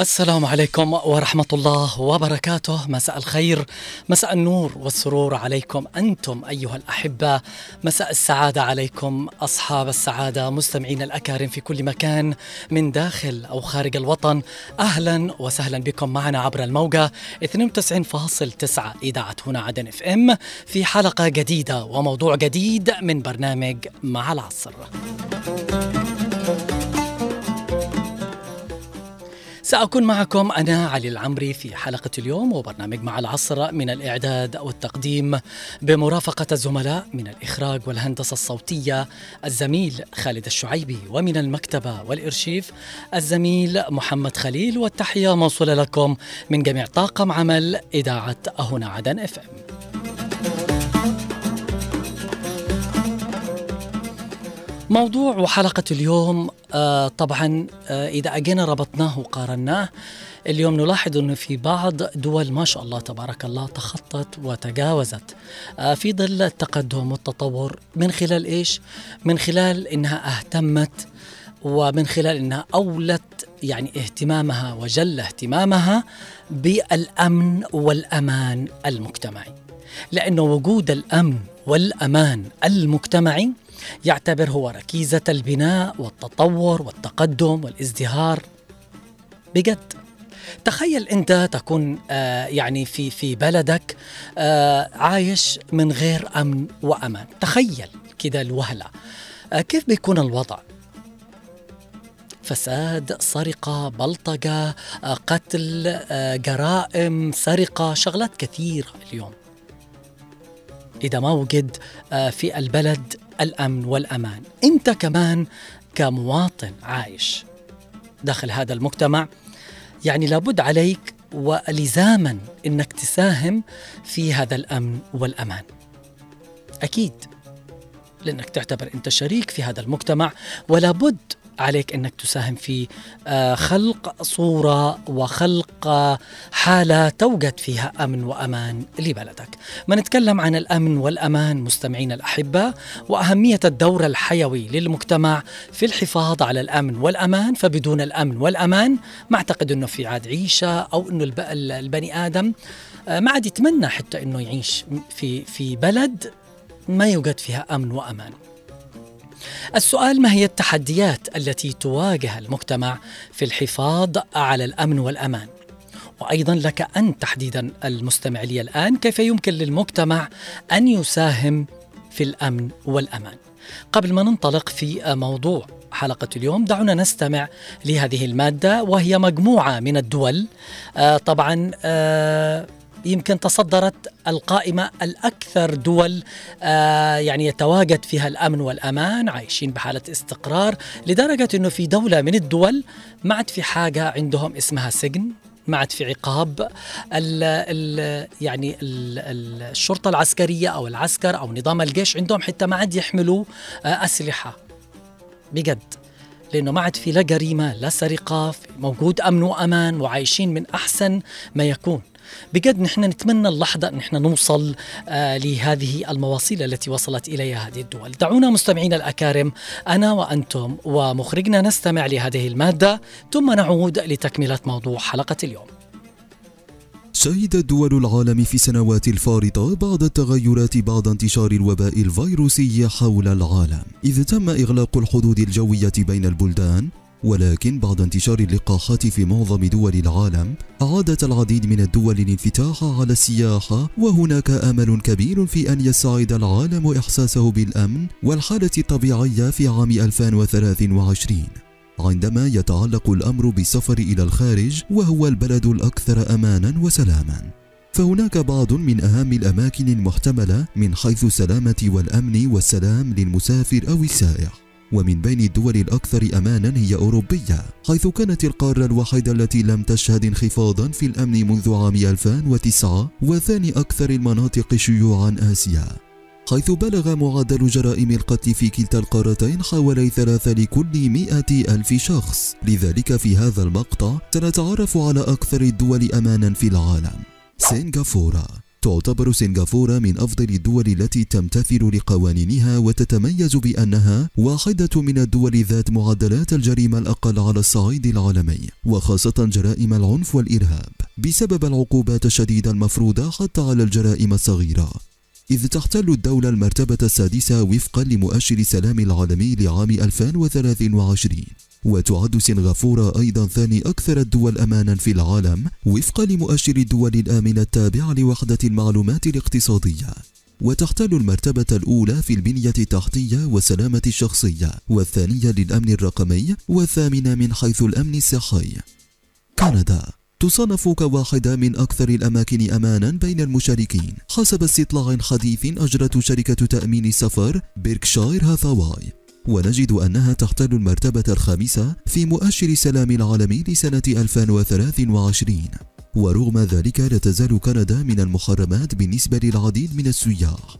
السلام عليكم ورحمة الله وبركاته. مساء الخير مساء النور والسرور عليكم أنتم أيها الأحبة. مساء السعادة عليكم أصحاب السعادة مستمعين الأكارم في كل مكان من داخل أو خارج الوطن. أهلا وسهلا بكم معنا عبر الموجة 92.9 إذاعة هنا عدن إف إم في حلقة جديدة وموضوع جديد من برنامج مع العصر. سأكون معكم أنا علي العمري في حلقة اليوم وبرنامج مع العصر من الإعداد والتقديم بمرافقة الزملاء من الإخراج والهندسة الصوتية الزميل خالد الشعيبي ومن المكتبة والإرشيف الزميل محمد خليل والتحية موصولة لكم من جميع طاقم عمل إذاعة هنا عدن إف إم. موضوع وحلقة اليوم آه طبعا آه إذا أجينا ربطناه وقارناه اليوم نلاحظ أنه في بعض دول ما شاء الله تبارك الله تخطت وتجاوزت آه في ظل التقدم والتطور من خلال إيش؟ من خلال أنها أهتمت ومن خلال أنها أولت يعني اهتمامها وجل اهتمامها بالأمن والأمان المجتمعي لأنه وجود الأمن والأمان المجتمعي يعتبر هو ركيزة البناء والتطور والتقدم والازدهار. بجد. تخيل أنت تكون آه يعني في في بلدك آه عايش من غير أمن وأمان. تخيل كده الوهلة. آه كيف بيكون الوضع؟ فساد سرقة بلطجة آه قتل آه جرائم سرقة شغلات كثيرة اليوم. إذا ما وجد آه في البلد الأمن والأمان. أنت كمان كمواطن عايش داخل هذا المجتمع يعني لابد عليك ولزاما إنك تساهم في هذا الأمن والأمان. أكيد لأنك تعتبر أنت شريك في هذا المجتمع ولا بد عليك أنك تساهم في خلق صورة وخلق حالة توجد فيها أمن وأمان لبلدك. ما نتكلم عن الأمن والأمان مستمعينا الاحباء وأهمية الدور الحيوي للمجتمع في الحفاظ على الأمن والأمان فبدون الأمن والأمان ما أعتقد إنه في عاد عيشة أو إنه البني آدم ما عاد يتمنى حتى إنه يعيش في في بلد ما يوجد فيها أمن وأمان. السؤال ما هي التحديات التي تواجه المجتمع في الحفاظ على الأمن والأمان؟ وأيضا لك انت تحديدا المستمع لي الآن كيف يمكن للمجتمع أن يساهم في الأمن والأمان؟ قبل ما ننطلق في موضوع حلقة اليوم دعونا نستمع لهذه المادة وهي مجموعة من الدول. آه طبعا آه يمكن تصدرت القائمة الأكثر دول آه يعني يتواجد فيها الأمن والأمان عايشين بحالة استقرار لدرجة أنه في دولة من الدول ما عاد في حاجة عندهم اسمها سجن ما عاد في عقاب. ال ال يعني ال الشرطة العسكرية أو العسكر أو نظام الجيش عندهم حتى ما عاد يحملوا آه أسلحة. بجد. لأنه ما عاد في لا جريمة لا سرقة موجود أمن وأمان وعايشين من أحسن ما يكون. بجد نحن نتمنى اللحظة أن نحن نوصل آه لهذه المواصيل التي وصلت إليها هذه الدول. دعونا مستمعينا الأكارم أنا وأنتم ومخرجنا نستمع لهذه المادة ثم نعود لتكملة موضوع حلقة اليوم. شهدت دول العالم في السنوات الفارطة بعد التغيرات بعد انتشار الوباء الفيروسي حول العالم. إذ تم إغلاق الحدود الجوية بين البلدان ولكن بعد انتشار اللقاحات في معظم دول العالم أعادت العديد من الدول الانفتاح على السياحة وهناك أمل كبير في أن يساعد العالم إحساسه بالأمن والحالة الطبيعية في عام 2023 عندما يتعلق الأمر بالسفر إلى الخارج وهو البلد الأكثر أمانا وسلاما. فهناك بعض من أهم الأماكن المحتملة من حيث السلامة والأمن والسلام للمسافر أو السائح. ومن بين الدول الأكثر أمانا هي أوروبية حيث كانت القارة الوحيدة التي لم تشهد انخفاضا في الأمن منذ عام 2009 وثاني أكثر المناطق شيوعا آسيا حيث بلغ معدل جرائم القتل في كلتا القارتين حوالي ثلاثة لكل مئة ألف شخص. لذلك في هذا المقطع سنتعرف على أكثر الدول أمانا في العالم. سنغافورة. تعتبر سنغافورة من أفضل الدول التي تمتثل لقوانينها وتتميز بأنها واحدة من الدول ذات معدلات الجريمة الأقل على الصعيد العالمي وخاصة جرائم العنف والإرهاب بسبب العقوبات الشديدة المفروضة حتى على الجرائم الصغيرة. إذ تحتل الدولة المرتبة السادسة وفقا لمؤشر السلام العالمي لعام 2023 وتعد سنغافورة أيضا ثاني أكثر الدول أمانا في العالم وفقا لمؤشر الدول الآمنة التابع لوحدة المعلومات الاقتصادية. وتحتل المرتبة الأولى في البنية التحتية والسلامة الشخصية والثانية للأمن الرقمي والثامنة من حيث الأمن الصحي. كندا. تصنف كواحدة من أكثر الأماكن أمانا بين المشاركين حسب استطلاع حديث أجرته شركة تأمين السفر بيركشاير هاثاواي ونجد أنها تحتل المرتبة الخامسة في مؤشر السلام العالمي لسنة 2023 ورغم ذلك لا تزال كندا من المحرمات بالنسبة للعديد من السياح.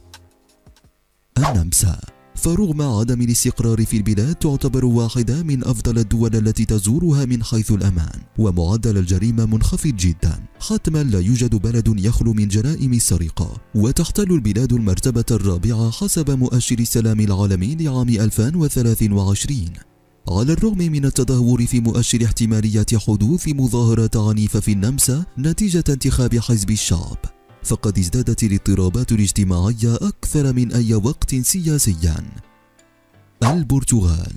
النمسا. فرغم عدم الاستقرار في البلاد تعتبر واحدة من أفضل الدول التي تزورها من حيث الأمان ومعدل الجريمة منخفض جدا. حتما لا يوجد بلد يخلو من جرائم السرقة وتحتل البلاد المرتبة الرابعة حسب مؤشر السلام العالمي لعام 2023 على الرغم من التدهور في مؤشر احتمالية حدوث مظاهرات عنيفة في النمسا نتيجة انتخاب حزب الشعب. فقد ازدادت الاضطرابات الاجتماعية أكثر من أي وقت سياسيا. البرتغال.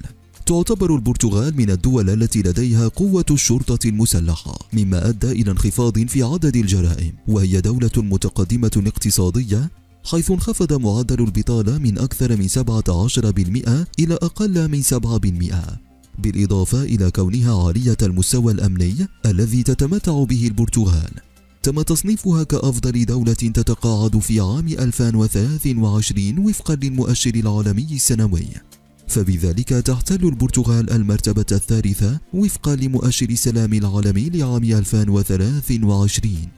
تعتبر البرتغال من الدول التي لديها قوة الشرطة المسلحة مما أدى إلى انخفاض في عدد الجرائم وهي دولة متقدمة اقتصادية حيث انخفض معدل البطالة من أكثر من 17% إلى أقل من 7% بالإضافة إلى كونها عالية المستوى الأمني الذي تتمتع به البرتغال. تم تصنيفها كأفضل دولة تتقاعد في عام 2023 وفقا للمؤشر العالمي السنوي. فبذلك تحتل البرتغال المرتبة الثالثة وفقا لمؤشر السلام العالمي لعام 2023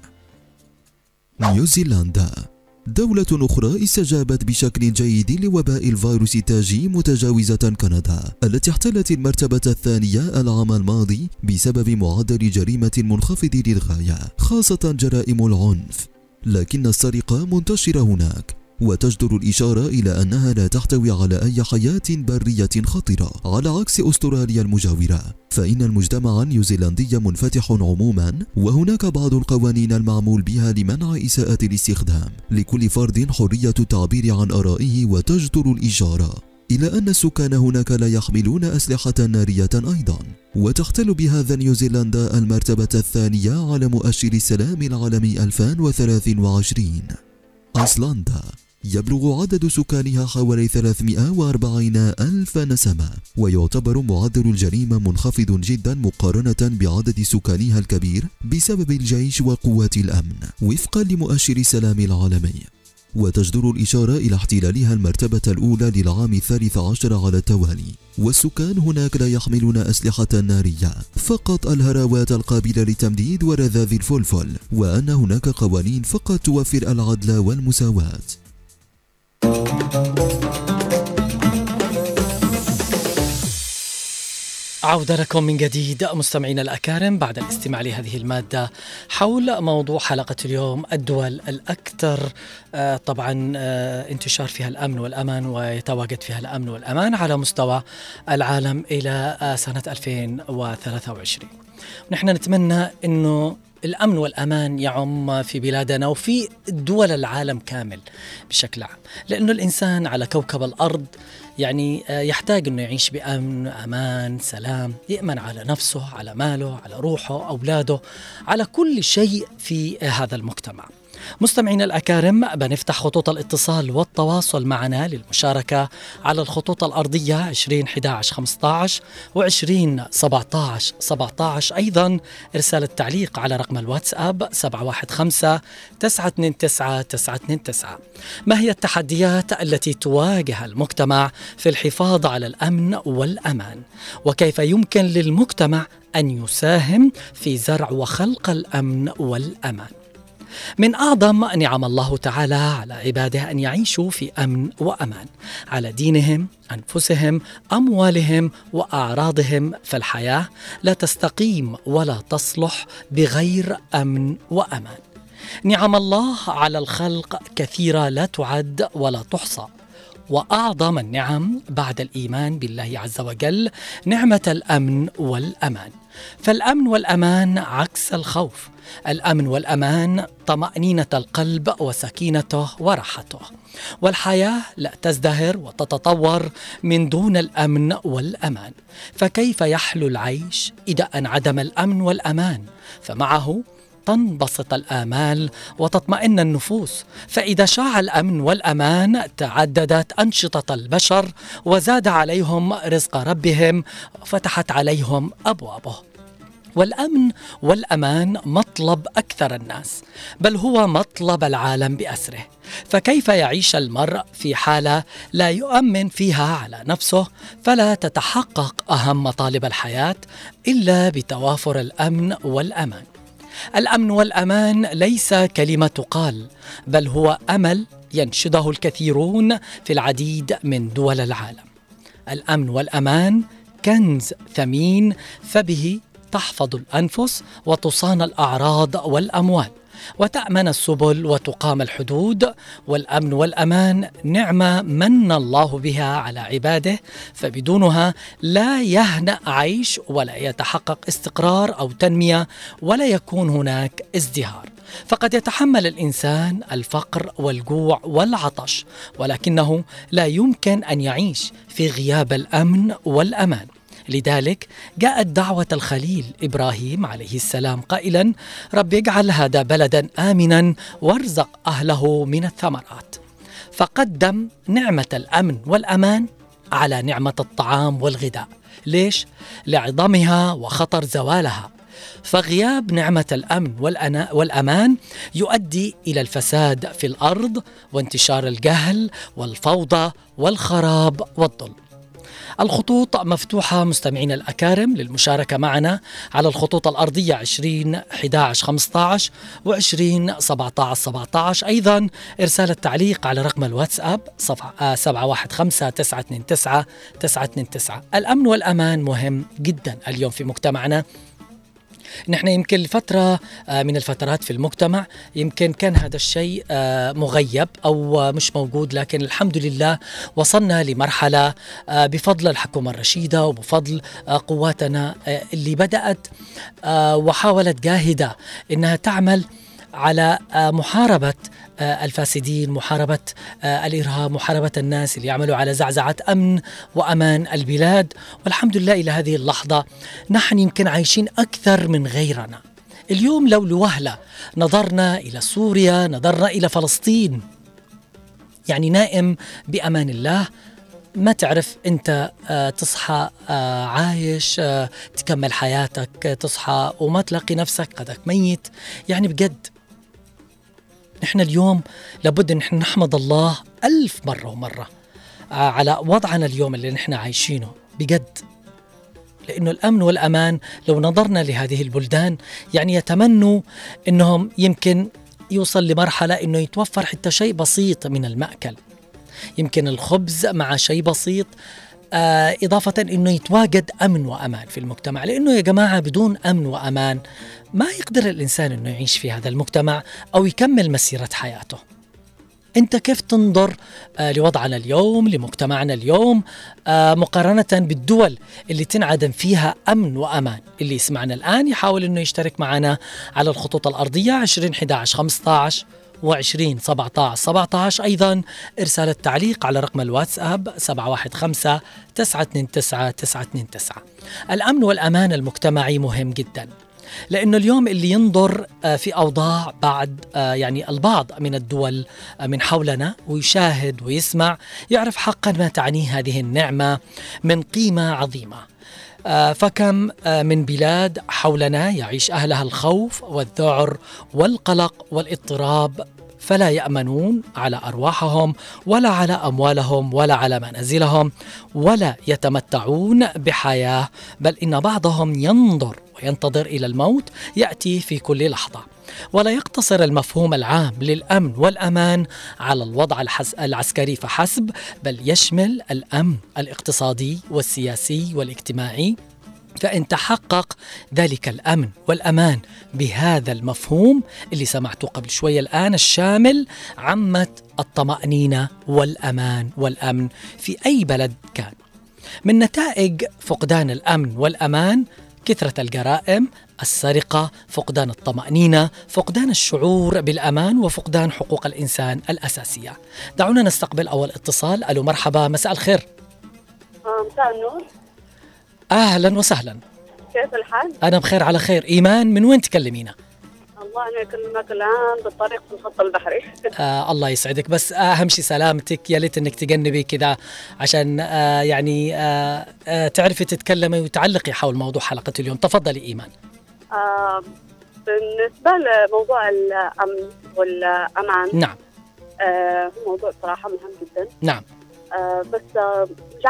نيوزيلندا. دولة أخرى استجابت بشكل جيد لوباء الفيروس التاجي متجاوزة كندا التي احتلت المرتبة الثانية العام الماضي بسبب معدل جريمة منخفض للغاية خاصة جرائم العنف. لكن السرقة منتشرة هناك. وتجدر الإشارة إلى أنها لا تحتوي على أي حياة برية خطرة. على عكس أستراليا المجاورة فإن المجتمع النيوزيلندي منفتح عموما وهناك بعض القوانين المعمول بها لمنع إساءة الاستخدام. لكل فرد حرية التعبير عن آرائه وتجدر الإشارة. إلى أن السكان هناك لا يحملون أسلحة نارية أيضا. وتحتل بهذا نيوزيلندا المرتبة الثانية على مؤشر السلام العالمي 2023 أيسلندا. يبلغ عدد سكانها حوالي 340 ألف نسمة ويعتبر معدل الجريمة منخفض جدا مقارنة بعدد سكانها الكبير بسبب الجيش وقوات الأمن وفقا لمؤشر السلام العالمي. وتجدر الإشارة إلى احتلالها المرتبة الأولى للعام الثالث عشر على التوالي والسكان هناك لا يحملون أسلحة نارية فقط الهراوات القابلة للتمديد ورذاذ الفلفل وأن هناك قوانين فقط توفر العدل والمساواة. عودة لكم من جديد مستمعينا الأكارم بعد الاستماع لهذه المادة حول موضوع حلقة اليوم الدول الأكثر آه، طبعا آه، انتشار فيها الأمن والأمان ويتواجد فيها الأمن والأمان على مستوى العالم إلى آه، سنة 2023 ونحن نتمنى أنه الأمن والأمان يعم في بلادنا وفي دول العالم كامل بشكل عام، لأنه الإنسان على كوكب الأرض يعني آه، يحتاج إنه يعيش بأمن، أمان، سلام، يأمن على نفسه، على ماله، على روحه، أولاده، على كل شيء في هذا المجتمع. مستمعينا الأكارم بنفتح خطوط الاتصال والتواصل معنا للمشاركة على الخطوط الأرضية 20 11 15 و 20 17 17 أيضا إرسال التعليق على رقم الواتساب 715 929 929 ما هي التحديات التي تواجه المجتمع في الحفاظ على الأمن والأمان؟ وكيف يمكن للمجتمع أن يساهم في زرع وخلق الأمن والأمان؟ من أعظم نعم الله تعالى على عباده أن يعيشوا في أمن وأمان. على دينهم أنفسهم أموالهم وأعراضهم فالحياة لا تستقيم ولا تصلح بغير أمن وأمان. نعم الله على الخلق كثيرة لا تعد ولا تحصى. وأعظم النعم بعد الإيمان بالله عز وجل نعمة الأمن والأمان. فالأمن والأمان عكس الخوف. الأمن والأمان طمأنينة القلب وسكينته وراحته. والحياة لا تزدهر وتتطور من دون الأمن والأمان. فكيف يحلو العيش اذا انعدم الأمن والأمان؟ فمعه تنبسط الآمال وتطمئن النفوس. فإذا شاع الأمن والأمان تعددت أنشطة البشر وزاد عليهم رزق ربهم وفتحت عليهم أبوابه. والأمن والأمان مطلب أكثر الناس بل هو مطلب العالم بأسره. فكيف يعيش المرء في حالة لا يؤمن فيها على نفسه؟ فلا تتحقق أهم مطالب الحياة إلا بتوافر الأمن والأمان. الأمن والأمان ليس كلمة تقال بل هو أمل ينشده الكثيرون في العديد من دول العالم. الأمن والأمان كنز ثمين فبه تحفظ الأنفس وتصان الأعراض والأموال. وتأمن السبل وتقام الحدود والأمن والأمان نعمة من الله بها على عباده فبدونها لا يهنأ عيش ولا يتحقق استقرار أو تنمية ولا يكون هناك ازدهار. فقد يتحمل الإنسان الفقر والجوع والعطش ولكنه لا يمكن أن يعيش في غياب الأمن والأمان. لذلك جاءت دعوة الخليل إبراهيم عليه السلام قائلا رب اجعل هذا بلدا آمنا وارزق أهله من الثمرات. فقدم نعمة الأمن والأمان على نعمة الطعام والغذاء. ليش؟ لعظمها وخطر زوالها. فغياب نعمة الأمن والأمان يؤدي إلى الفساد في الأرض وانتشار الجهل والفوضى والخراب والظلم. الخطوط مفتوحة مستمعينا الأكارم للمشاركة معنا على الخطوط الأرضية 20 11 15 و 20 17 17 أيضا إرسال التعليق على رقم الواتساب 715 929 929 الأمن والأمان مهم جدا اليوم في مجتمعنا. نحن يمكن لفترة آه، من الفترات في المجتمع يمكن كان هذا الشيء آه، مغيب أو مش موجود لكن الحمد لله وصلنا لمرحلة آه، بفضل الحكومة الرشيدة وبفضل قواتنا اللي بدأت وحاولت جاهدة إنها تعمل على محاربة الفاسدين محاربة آه، الإرهاب محاربة الناس اللي يعملوا على زعزعة أمن وأمان البلاد. والحمد لله إلى هذه اللحظة نحن يمكن عايشين أكثر من غيرنا. اليوم لو لوهلة نظرنا إلى سوريا نظرنا إلى فلسطين يعني نائم بأمان الله ما تعرف أنت آه، تصحى عايش تكمل حياتك تصحى وما تلاقي نفسك قدك ميت. يعني بجد نحن اليوم لابد أن نحن نحمد الله ألف مرة ومرة آه، على وضعنا اليوم اللي نحن عايشينه بجد. لأنه الأمن والأمان لو نظرنا لهذه البلدان يعني يتمنوا أنهم يمكن يوصل لمرحلة أنه يتوفر حتى شيء بسيط من المأكل. يمكن الخبز مع شيء بسيط إضافة أنه يتواجد أمن وأمان في المجتمع لأنه يا جماعة بدون أمن وأمان ما يقدر الإنسان أنه يعيش في هذا المجتمع أو يكمل مسيرة حياته. أنت كيف تنظر آه لوضعنا اليوم لمجتمعنا اليوم؟ آه مقارنة بالدول اللي تنعدم فيها أمن وأمان. اللي يسمعنا الآن يحاول إنه يشترك معنا على الخطوط الأرضية 20 11 15 و20 17 17 أيضا إرسال التعليق على رقم الواتساب 715 929 929 الأمن والأمان المجتمعي مهم جدا لأنه اليوم اللي ينظر آه، في أوضاع بعد آه، يعني البعض من الدول آه، من حولنا ويشاهد ويسمع يعرف حقا ما تعنيه هذه النعمة من قيمة عظيمة. فكم من بلاد حولنا يعيش أهلها الخوف والذعر والقلق والاضطراب فلا يأمنون على أرواحهم ولا على أموالهم ولا على منازلهم ولا يتمتعون بحياة بل إن بعضهم ينظر وينتظر إلى الموت يأتي في كل لحظة. ولا يقتصر المفهوم العام للأمن والأمان على الوضع العسكري فحسب بل يشمل الأمن الاقتصادي والسياسي والاجتماعي. فإن تحقق ذلك الأمن والأمان بهذا المفهوم اللي سمعته قبل شوية الآن الشامل عمت الطمأنينة والأمان والأمن في أي بلد كان. من نتائج فقدان الأمن والأمان كثرة الجرائم السرقة فقدان الطمأنينة فقدان الشعور بالأمان وفقدان حقوق الإنسان الأساسية. دعونا نستقبل أول اتصال. ألو مرحبا مساء الخير. آه، مساء النور. أهلا وسهلا. كيف الحال؟ أنا بخير على خير. إيمان من وين تكلمينا؟ الله أنا أكلمك الآن بالطريق في الخط البحري آه الله يسعدك. بس أهم شيء سلامتك. يا ليت إنك تجنبي كذا عشان آه يعني آه آه تعرفي تتكلمي وتعلقي حول موضوع حلقة اليوم. تفضلي إيمان. آه بالنسبة لموضوع الأمن والأمان نعم. آه موضوع صراحة مهم جدا. نعم. آه بس آه مش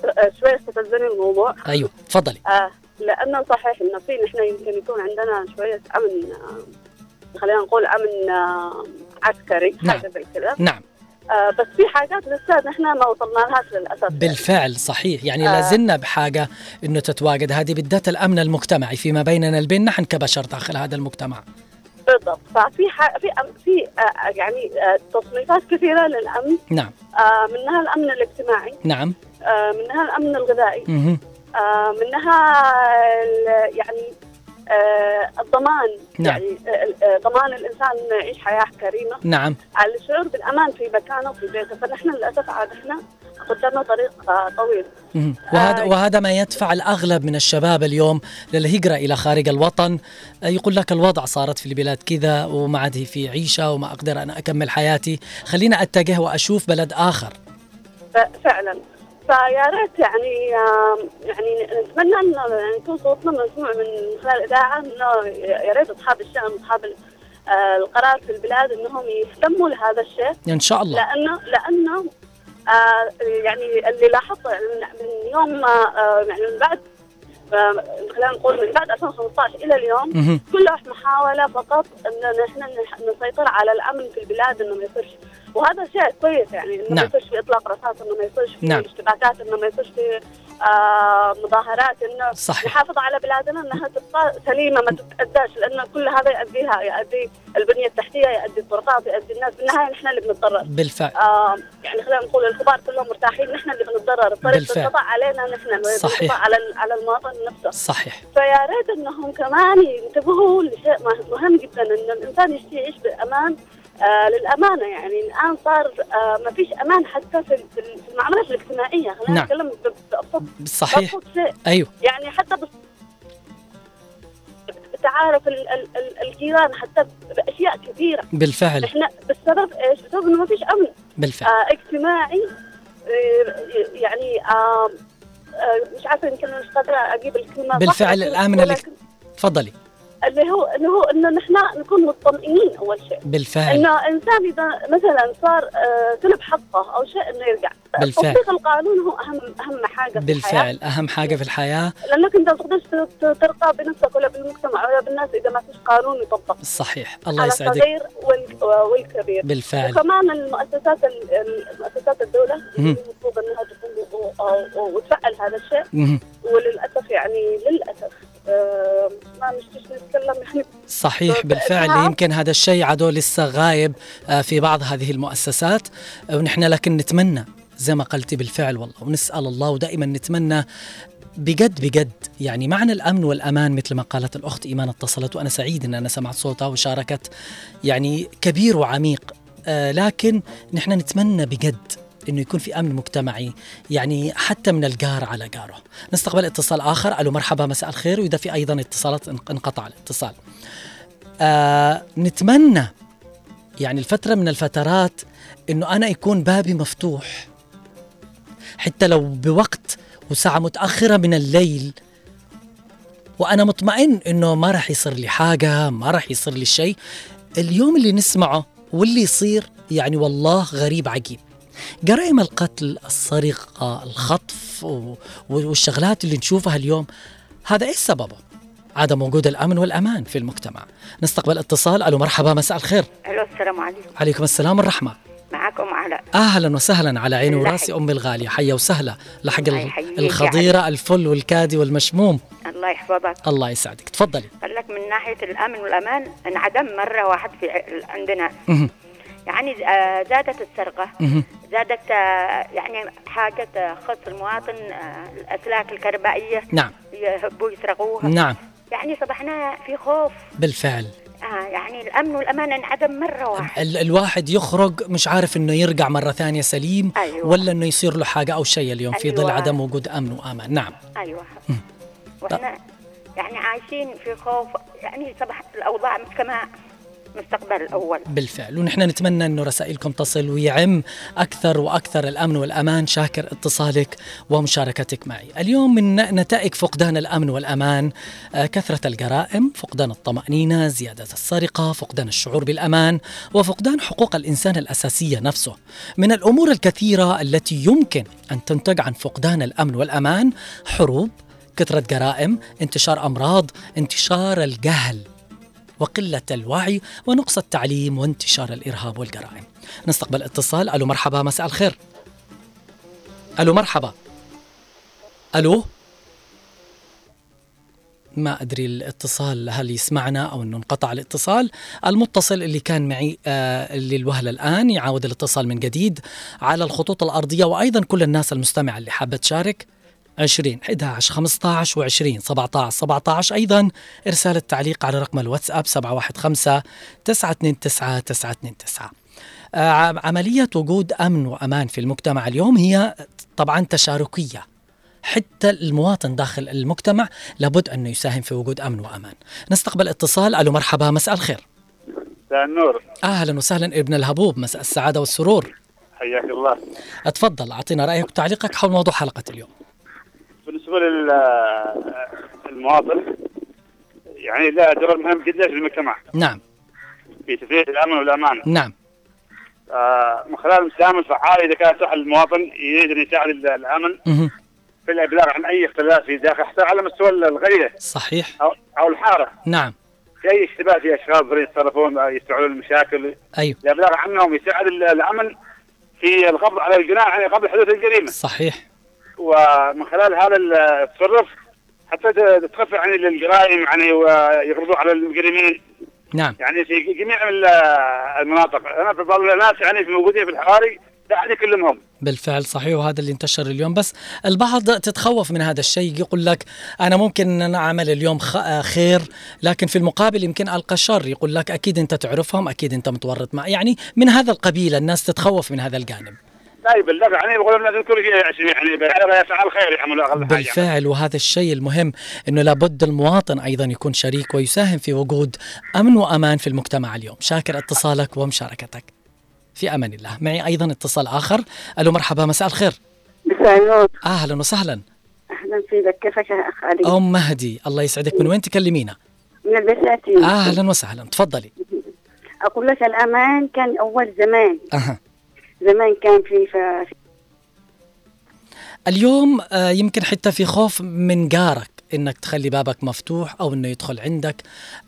س- آه، شوي استفزني الموضوع. أيوه تفضلي. آه لأنه صحيح إنه في نحن يمكن يكون عندنا شوية أمن آه خلينا نقول أمن آه عسكري نعم. حاجة زي كذا. نعم. آه بس في حاجات لسه نحن ما وصلنا لهاش للأسف. بالفعل صحيح. يعني آه. لازلنا بحاجة أنه تتواجد. هذه بالذات الأمن المجتمعي. فيما بيننا البين نحن كبشر داخل هذا المجتمع. بالضبط. ففي ح... في أم- في آه، يعني آه، تصنيفات كثيرة للأمن. نعم. آه، منها الأمن الاجتماعي. نعم. آه، منها الأمن الغذائي. آه، منها ال- يعني آه، الضمان. نعم. يعني آه، آه، ضمان الإنسان إنه يعيش حياة كريمة. نعم. على الشعور بالأمان في مكانه وفي بيته. فنحن للأسف عاد إحنا قدامنا طريق آه، طويل. وهذا آه. وهذا ما يدفع الأغلب من الشباب اليوم للهجرة إلى خارج الوطن. آه، يقول لك الوضع صارت في البلاد كذا وما عاد في عيشة وما أقدر أنا أكمل حياتي. خلينا أتجه وأشوف بلد آخر. فعلا. فيا ريت يعني يعني نتمنى انه يعني يكون صوتنا مسموع من خلال الاذاعه إنه يا ريت أصحاب الشأن واصحاب ال- آه، القرار في البلاد إنهم يهتموا لهذا الشيء. إن شاء الله. لأنه لأنه آه، يعني اللي لاحظته يعني من- من يوم ما آه، يعني من بعد خلينا نقول من بعد 2015 إلى اليوم. كلها محاولة فقط إن نح- نسيطر على الأمن في البلاد إنه ما يصيرش. وهذا شيء كويس يعني إنه نعم. ما يصيرش في إطلاق رصاص إنه ما يصيرش في نعم. اشتباكات إنه ما يصيرش في آه مظاهرات إنه صحيح نحافظ على بلادنا إنها تبقى سليمة ما تتأداش لأنه كل هذا يؤديها يؤدي البنية التحتية يؤدي الطرقات يؤدي الناس بالنهاية نحن اللي بنتضرر بالفعل آه يعني خلينا نقول الكبار كلهم مرتاحين نحن اللي بنتضرر الطريق. بتنقطع علينا نحن صحيح. على على المواطن نفسه صحيح فيا ريت إنهم كمان ينتبهوا لشيء مه- مهم جدا ان الإنسان يشتي يعيش بأمان آه للأمانة يعني الآن صار آه ما فيش أمان حتى في المعاملات الاجتماعية. خلينا نعم. نتكلم بابسط صحيح. أيوه. يعني حتى بس تعارف ال- ال- ال- الجيران حتى بأشياء كثيرة. بالفعل. إحنا بسبب إيش؟ بسبب إنه ما فيش أمن. بالفعل. آه اجتماعي آه يعني آه آه مش عارفة يمكن مش قادرة أجيب الكلمة بالفعل ولكن- الاجت- تفضلي. اللي هو اللي هو إنه نحن نكون مطمئنين أول شيء. بالفعل. إنه انسان إذا مثلا صار آه، سلب حقه أو شيء إنه يرجع. بالفعل. تطبيق القانون هو أهم أهم حاجة في الحياة. بالفعل أهم حاجة في الحياة. لأنك أنت ما تقدرش ترقى بنفسك ولا بالمجتمع ولا بالناس إذا ما فيش قانون يطبق. صحيح. الله على يسعدك. الصغير وال- والكبير. بالفعل. وكمان المؤسسات ال- ال- مؤسسات الدولة. المفروض إنها و- وتفعل هذا الشيء. وللأسف يعني للأسف. ما نشتيش نتكلم صحيح بالفعل نعم. يمكن هذا الشيء عدو لسه غايب في بعض هذه المؤسسات ونحن لكن نتمنى زي ما قلتي بالفعل والله ونسأل الله ودائما نتمنى بجد بجد يعني معنى الأمن والأمان مثل ما قالت الأخت إيمان اتصلت وأنا سعيد إن أنا سمعت صوتها وشاركت يعني كبير وعميق آه لكن نحن نتمنى بجد إنه يكون في أمن مجتمعي يعني حتى من الجار على جاره. نستقبل اتصال آخر. ألو مرحبا مساء الخير. وإذا في أيضا اتصالات انق- انقطع الاتصال. آه نتمنى يعني الفترة من الفترات إنه أنا يكون بابي مفتوح. حتى لو بوقت وساعة متأخرة من الليل وأنا مطمئن إنه ما راح يصير لي حاجة ما راح يصير لي شيء. اليوم اللي نسمعه واللي يصير يعني والله غريب عجيب. جرائم القتل السرقة الخطف والشغلات اللي نشوفها اليوم هذا إيش سببه؟ عدم وجود الأمن والأمان في المجتمع. نستقبل اتصال ألو مرحبا مساء الخير. ألو السلام عليكم عليكم السلام والرحمة. معكم علاء أهلا وسهلا على عيني وراسي أمي الغالية حيا وسهلا لحق الخضيرة الفل والكادي والمشموم. الله يحفظك الله يسعدك تفضلي قال لك من ناحية الأمن والأمان انعدم مرة واحد في عندنا. يعني آه، زادت السرقة. مهم. زادت آه، يعني حاجة تخص المواطن آه، الأسلاك الكهربائية. نعم. يحبوا يسرقوها. نعم. يعني صبحنا في خوف. بالفعل. آه يعني الأمن والأمان انعدم مرة واحد ال الواحد يخرج مش عارف إنه يرجع مرة ثانية سليم أيوة. ولا إنه يصير له حاجة أو شيء اليوم في ظل أيوة. عدم وجود أمن وأمان. نعم. أيوه. وإحنا يعني عايشين في خوف. يعني صبح الأوضاع مش كما مستقبل الأول بالفعل ونحن نتمنى انه رسائلكم تصل ويعم أكثر وأكثر الأمن والأمان شاكر اتصالك ومشاركتك معي. اليوم من نتائج فقدان الأمن والأمان آه، كثرة الجرائم، فقدان الطمأنينة، زيادة السرقة، فقدان الشعور بالأمان وفقدان حقوق الإنسان الأساسية نفسه. من الأمور الكثيرة التي يمكن أن تنتج عن فقدان الأمن والأمان حروب، كثرة جرائم، انتشار أمراض، انتشار الجهل. وقلة الوعي ونقص التعليم وانتشار الإرهاب والجرائم. نستقبل اتصال. ألو مرحبا. مساء الخير. ألو مرحبا. ألو. ما أدري الاتصال هل يسمعنا أو أنه انقطع الاتصال. المتصل اللي كان معي آه للوهلة الآن يعاود الاتصال من جديد على الخطوط الأرضية وأيضا كل الناس المستمعة اللي حابة تشارك. 20 11 15 و20 17 17 أيضا إرسال التعليق على رقم الواتساب 715 929 929 آه، عم- عملية وجود أمن وأمان في المجتمع اليوم هي طبعا تشاركية. حتى المواطن داخل المجتمع لابد أنه يساهم في وجود أمن وأمان. نستقبل اتصال. ألو مرحبا مساء الخير. مساء النور. أهلا وسهلا ابن الهبوب مساء السعادة والسرور. حياك الله. أتفضل أعطينا رأيك وتعليقك حول موضوع حلقة اليوم. بالنسبة للمواطن يعني له دور مهم جدا في المجتمع. نعم. في تفريغ الأمن والامان نعم. آه، من خلال المساهمه الفعاله إذا كان صح المواطن يريد أن يساعد ال- الأمن مهم. في الإبلاغ عن أي اختلاف في داخل حتى على مستوى القريه صحيح. أو أو الحارة. نعم. في أي اشتباه في أشخاص يتصرفون أو يستوعبون المشاكل. أيوه. الإبلاغ عنهم يساعد ال- الأمن في القبض على الجناح يعني قبل حدوث الجريمة. صحيح. ومن خلال هذا التصرف حتى تخفف يعني الجرائم يعني ويقبضوا على المجرمين نعم. يعني في جميع ال- المناطق. أنا في بعض الناس يعني في موجودين في الحواري لا أحد يكلمهم. بالفعل صحيح وهذا اللي انتشر اليوم. بس البعض تتخوف من هذا الشيء يقول لك أنا ممكن أن أنا أعمل اليوم آه خير لكن في المقابل يمكن ألقى شر. يقول لك أكيد أنت تعرفهم أكيد أنت متورط مع. يعني من هذا القبيل الناس تتخوف من هذا الجانب. لا يبلغ يعني يقولون لا تذكر يعني بهذا يفعل خير يعمل أقل حاجة. بالفعل وهذا الشيء المهم إنه لابد المواطن أيضا يكون شريك ويساهم في وجود أمن وأمان في المجتمع اليوم. شاكر اتصالك ومشاركتك. في أمان الله. معي أيضا اتصال آخر. ألو مرحبا مساء الخير. مساء النور. أهلا وسهلا. أهلا فيك. كيفك يا أخ علي؟ أم مهدي. الله يسعدك. من وين تكلمينا؟ من البساتين. أهلا وسهلا. تفضلي. أقول لك الأمان كان أول زمان. أها. زمان كان في ف- اليوم آه، يمكن حتى في خوف من جارك إنك تخلي بابك مفتوح أو إنه يدخل عندك.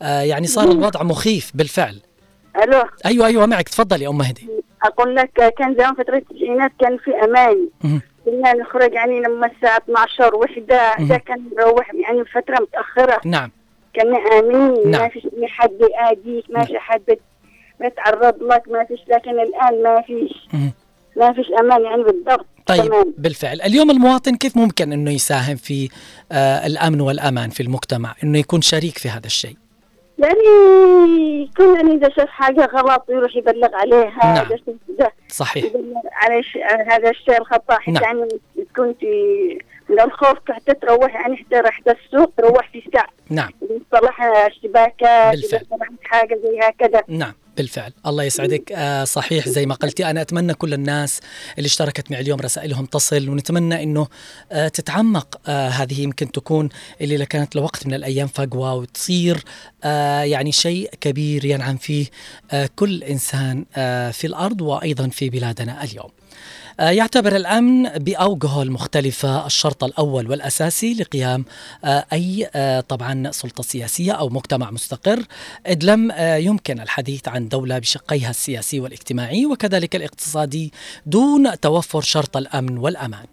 آه، يعني صار الوضع مخيف بالفعل. ألو؟ أيوه أيوه معك. تفضلي يا أم مهدي. أقول لك كان زمان فترة التسعينات كان في أمان. كنا نخرج يعني لما الساعة 12 وحدة. ده كان نروح يعني فترة متأخرة. نعم. كنا امين نعم. ما فيش حد يأذيك ما في حد بت- بيتعرض لك ما فيش لكن الآن ما فيش. ما فيش أمان يعني بالضبط طيب تمام بالفعل اليوم المواطن كيف ممكن إنه يساهم في آه الأمن والأمان في المجتمع إنه يكون شريك في هذا الشيء يعني كل يعني إذا شاف حاجة غلط يروح يبلغ عليها نعم. ده صحيح يبلغ على. على هذا الشيء الخطأ حتى نعم. يعني تكون في من الخوف حتى تروح يعني حتى رحت السوق تروح في ساعة نعم إذا صلح اشتباكات بالفعل. حاجة زي هكذا نعم بالفعل. الله يسعدك. آه صحيح زي ما قلتي أنا أتمنى كل الناس اللي اشتركت معي اليوم رسائلهم تصل ونتمنى أنه آه تتعمق آه هذه يمكن تكون اللي كانت لوقت من الأيام فقوة وتصير آه يعني شيء كبير ينعم فيه آه كل إنسان آه في الأرض وأيضا في بلادنا اليوم. يعتبر الأمن بأوجهه المختلفة الشرط الأول والأساسي لقيام آه، أي آه، طبعا سلطة سياسية أو مجتمع مستقر إذ لم آه، يمكن الحديث عن دولة بشقيها السياسي والاجتماعي وكذلك الاقتصادي دون توفر شرط الأمن والأمان.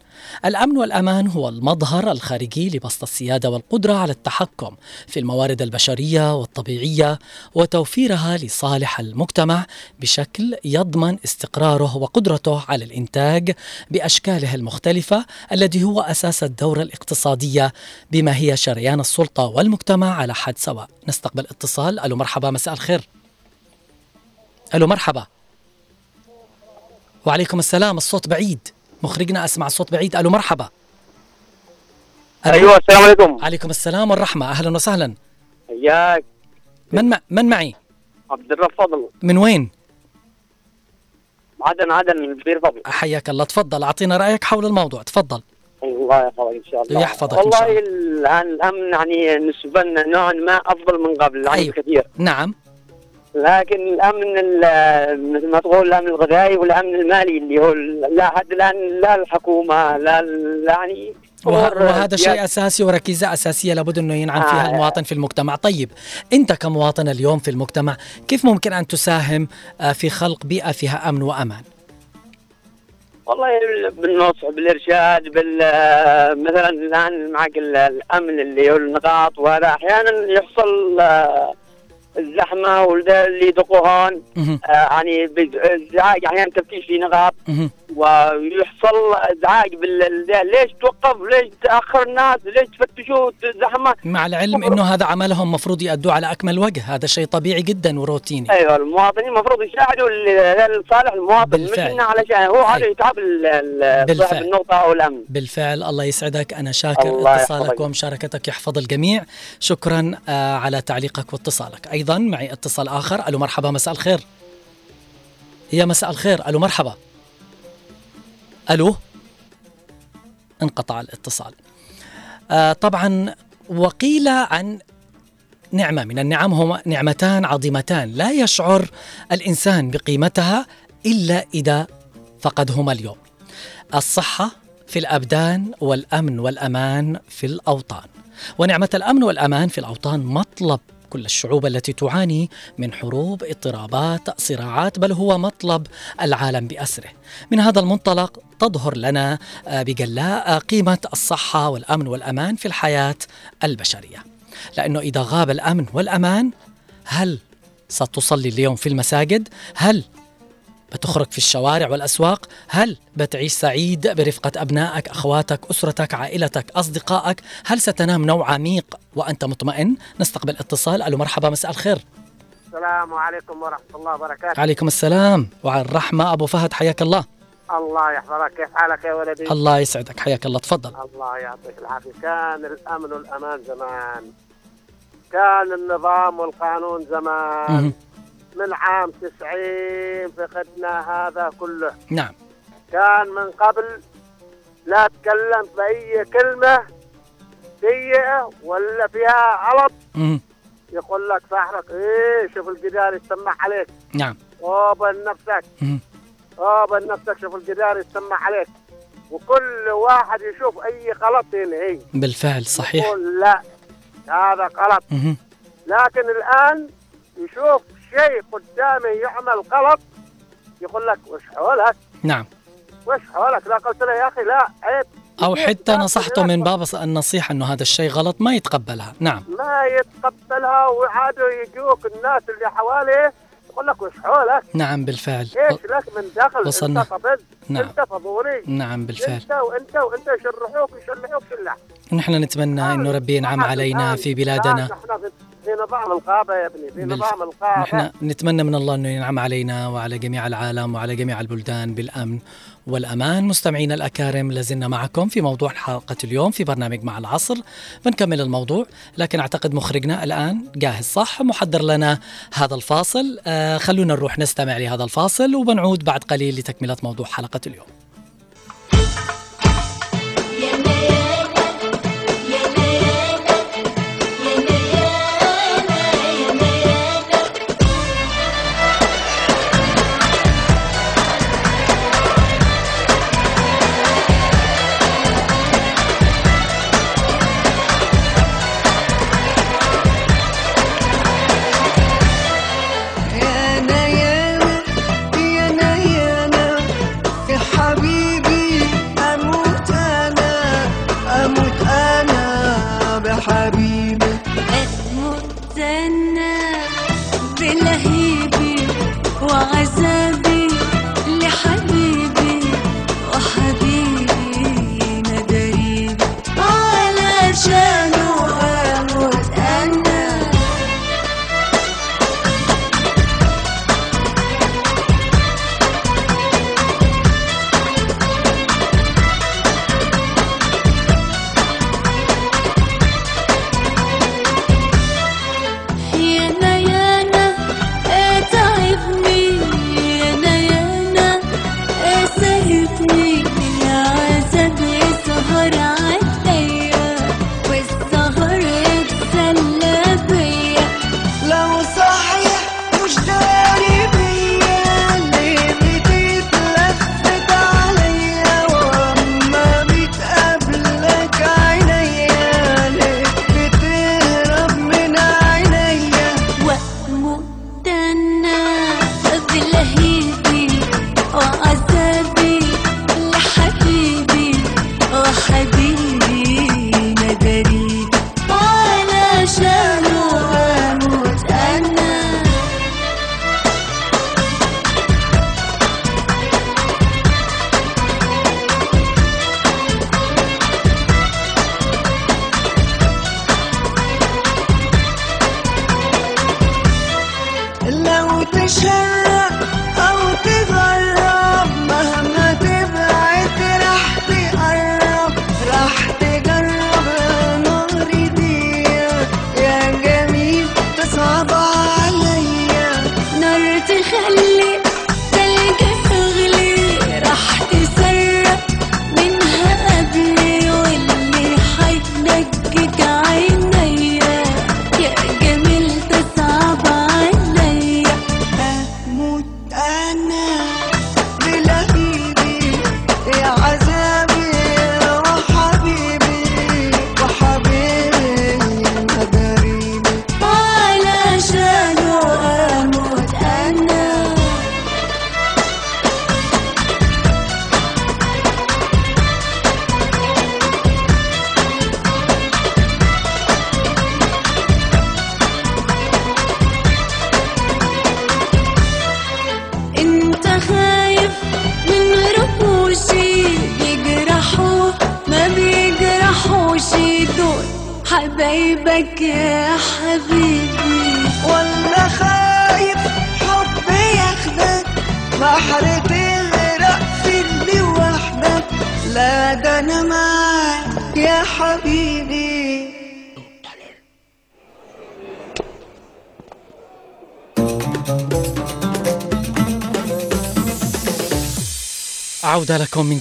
الأمن والأمان هو المظهر الخارجي لبسط السيادة والقدرة على التحكم في الموارد البشرية والطبيعية وتوفيرها لصالح المجتمع بشكل يضمن استقراره وقدرته على الإنتاج بأشكاله المختلفة الذي هو أساس الدورة الاقتصادية بما هي شريان السلطة والمجتمع على حد سواء. نستقبل اتصال. ألو مرحبا مساء الخير. ألو مرحبا. وعليكم السلام الصوت بعيد. مخرجنا أسمع الصوت بعيد. ألو مرحبا. أيوه السلام عليكم. عليكم السلام والرحمة. أهلا وسهلا. حياك. من مع من معي؟ عبد الرب فضل من وين؟ عدن عدن من بير فضل. حياك الله. تفضل أعطينا رأيك حول الموضوع. تفضل. الله يحفظك إن شاء الله. يحفظك والله الله. الآن الأمن يعني لنا نوعا ما أفضل من قبل يعني أيوة. كثير نعم. لكن الأمن ال- مثل ما تقول الأمن الغذائي والأمن المالي اللي هو لا حد الآن لا الحكومة لا يعني وهذا شيء سياسة. أساسي وركيزة أساسية لابد إنه ينعم فيها آه. المواطن في المجتمع طيب أنت كمواطن اليوم في المجتمع كيف ممكن أن تساهم آه، في خلق بيئة فيها أمن وأمان والله بالنصح بالإرشاد بال مثلا الآن معك ال- الأمن اللي هو النقاط وهذا أحيانا يحصل آه، الزحمة واللي اللي يدقوهن مهم. آه، يعني ازعاج أحيانا تفتيش في نقاط. ويحصل ازعاج بال ليش توقف؟ ليش تأخر الناس؟ ليش تفتشوا زحمه مع العلم إنه هذا عملهم مفروض يأدوه على أكمل وجه. هذا شيء طبيعي جدا وروتيني. أيوه المواطنين المفروض يساعدوا لصالح المواطن بالفعل. مش انه علشان هو أيوة. يتعب. صاحب النقطة أو الأمن. بالفعل. الله يسعدك. أنا شاكر اتصالك يحفظك. ومشاركتك يحفظ الجميع. شكرا آه، على تعليقك واتصالك. أيضا معي اتصال آخر. ألو مرحبا مساء الخير. يا مساء الخير. ألو مرحبا. ألو؟ انقطع الاتصال. آه، طبعا وقيل عن نعمة من النعم هما نعمتان عظيمتان. لا يشعر الإنسان بقيمتها إلا إذا فقدهما اليوم. الصحة في الأبدان والأمن والأمان في الأوطان. ونعمة الأمن والأمان في الأوطان مطلب كل الشعوب التي تعاني من حروب اضطرابات صراعات بل هو مطلب العالم بأسره من هذا المنطلق تظهر لنا آه، بجلاء قيمة الصحة والأمن والأمان في الحياة البشرية لأنه إذا غاب الأمن والأمان هل ستصلي اليوم في المساجد؟ هل بتخرج في الشوارع والأسواق؟ هل بتعيش سعيد برفقة أبنائك، أخواتك، أسرتك، عائلتك، أصدقائك؟ هل ستنام نوم عميق وأنت مطمئن؟ نستقبل اتصال. ألو مرحبا مساء الخير. السلام عليكم ورحمة الله وبركاته. عليكم السلام. وعلى الرحمة أبو فهد حياك الله. الله يحفظك. كيف حالك يا ولدي؟ الله يسعدك. حياك الله. تفضل. الله يعطيك العافية. كان الأمن والأمان زمان. كان النظام والقانون زمان. من عام 90 فقدنا هذا كله. نعم. كان من قبل لا تكلم بأي كلمة سيئة ولا فيها غلط. يقول لك صاحبك إيه شوف الجدار يسمع عليك. نعم. أوبن نفسك. أوبن نفسك شوف الجدار يسمع عليك. وكل واحد يشوف أي غلط ينهي. بالفعل صحيح. يقول لا هذا غلط. لكن الآن يشوف شيء قدامه يعمل غلط يقول لك وش حولك؟ نعم. وش حولك؟ لا قلت له يا أخي لا عيب. كيف حتى نصحته من؟ باب النصيحة أنه هذا الشيء غلط ما يتقبلها. نعم. ما يتقبلها وعادوا يجوك الناس اللي حواليه يقول لك وش حولك؟ نعم بالفعل. إيش لك من دخل؟ وصلنا. انت قبل نعم. انت فضولي نعم بالفعل. انت وانت وانت يشرحوك يشلحوك شلح نحن نتمنى إنه ربي ينعم علينا في بلادنا. نحن في- في نظام الغابه يا ابني في نظام الغابه نحن نتمنى من الله أنه ينعم علينا وعلى جميع العالم وعلى جميع البلدان بالأمن والأمان. مستمعينا الأكارم لازلنا معكم في موضوع حلقه اليوم في برنامج مع العصر. بنكمل الموضوع لكن أعتقد مخرجنا الآن جاهز صح؟ محضر لنا هذا الفاصل. آه خلونا نروح نستمع لهذا الفاصل وبنعود بعد قليل لتكملة موضوع حلقة اليوم.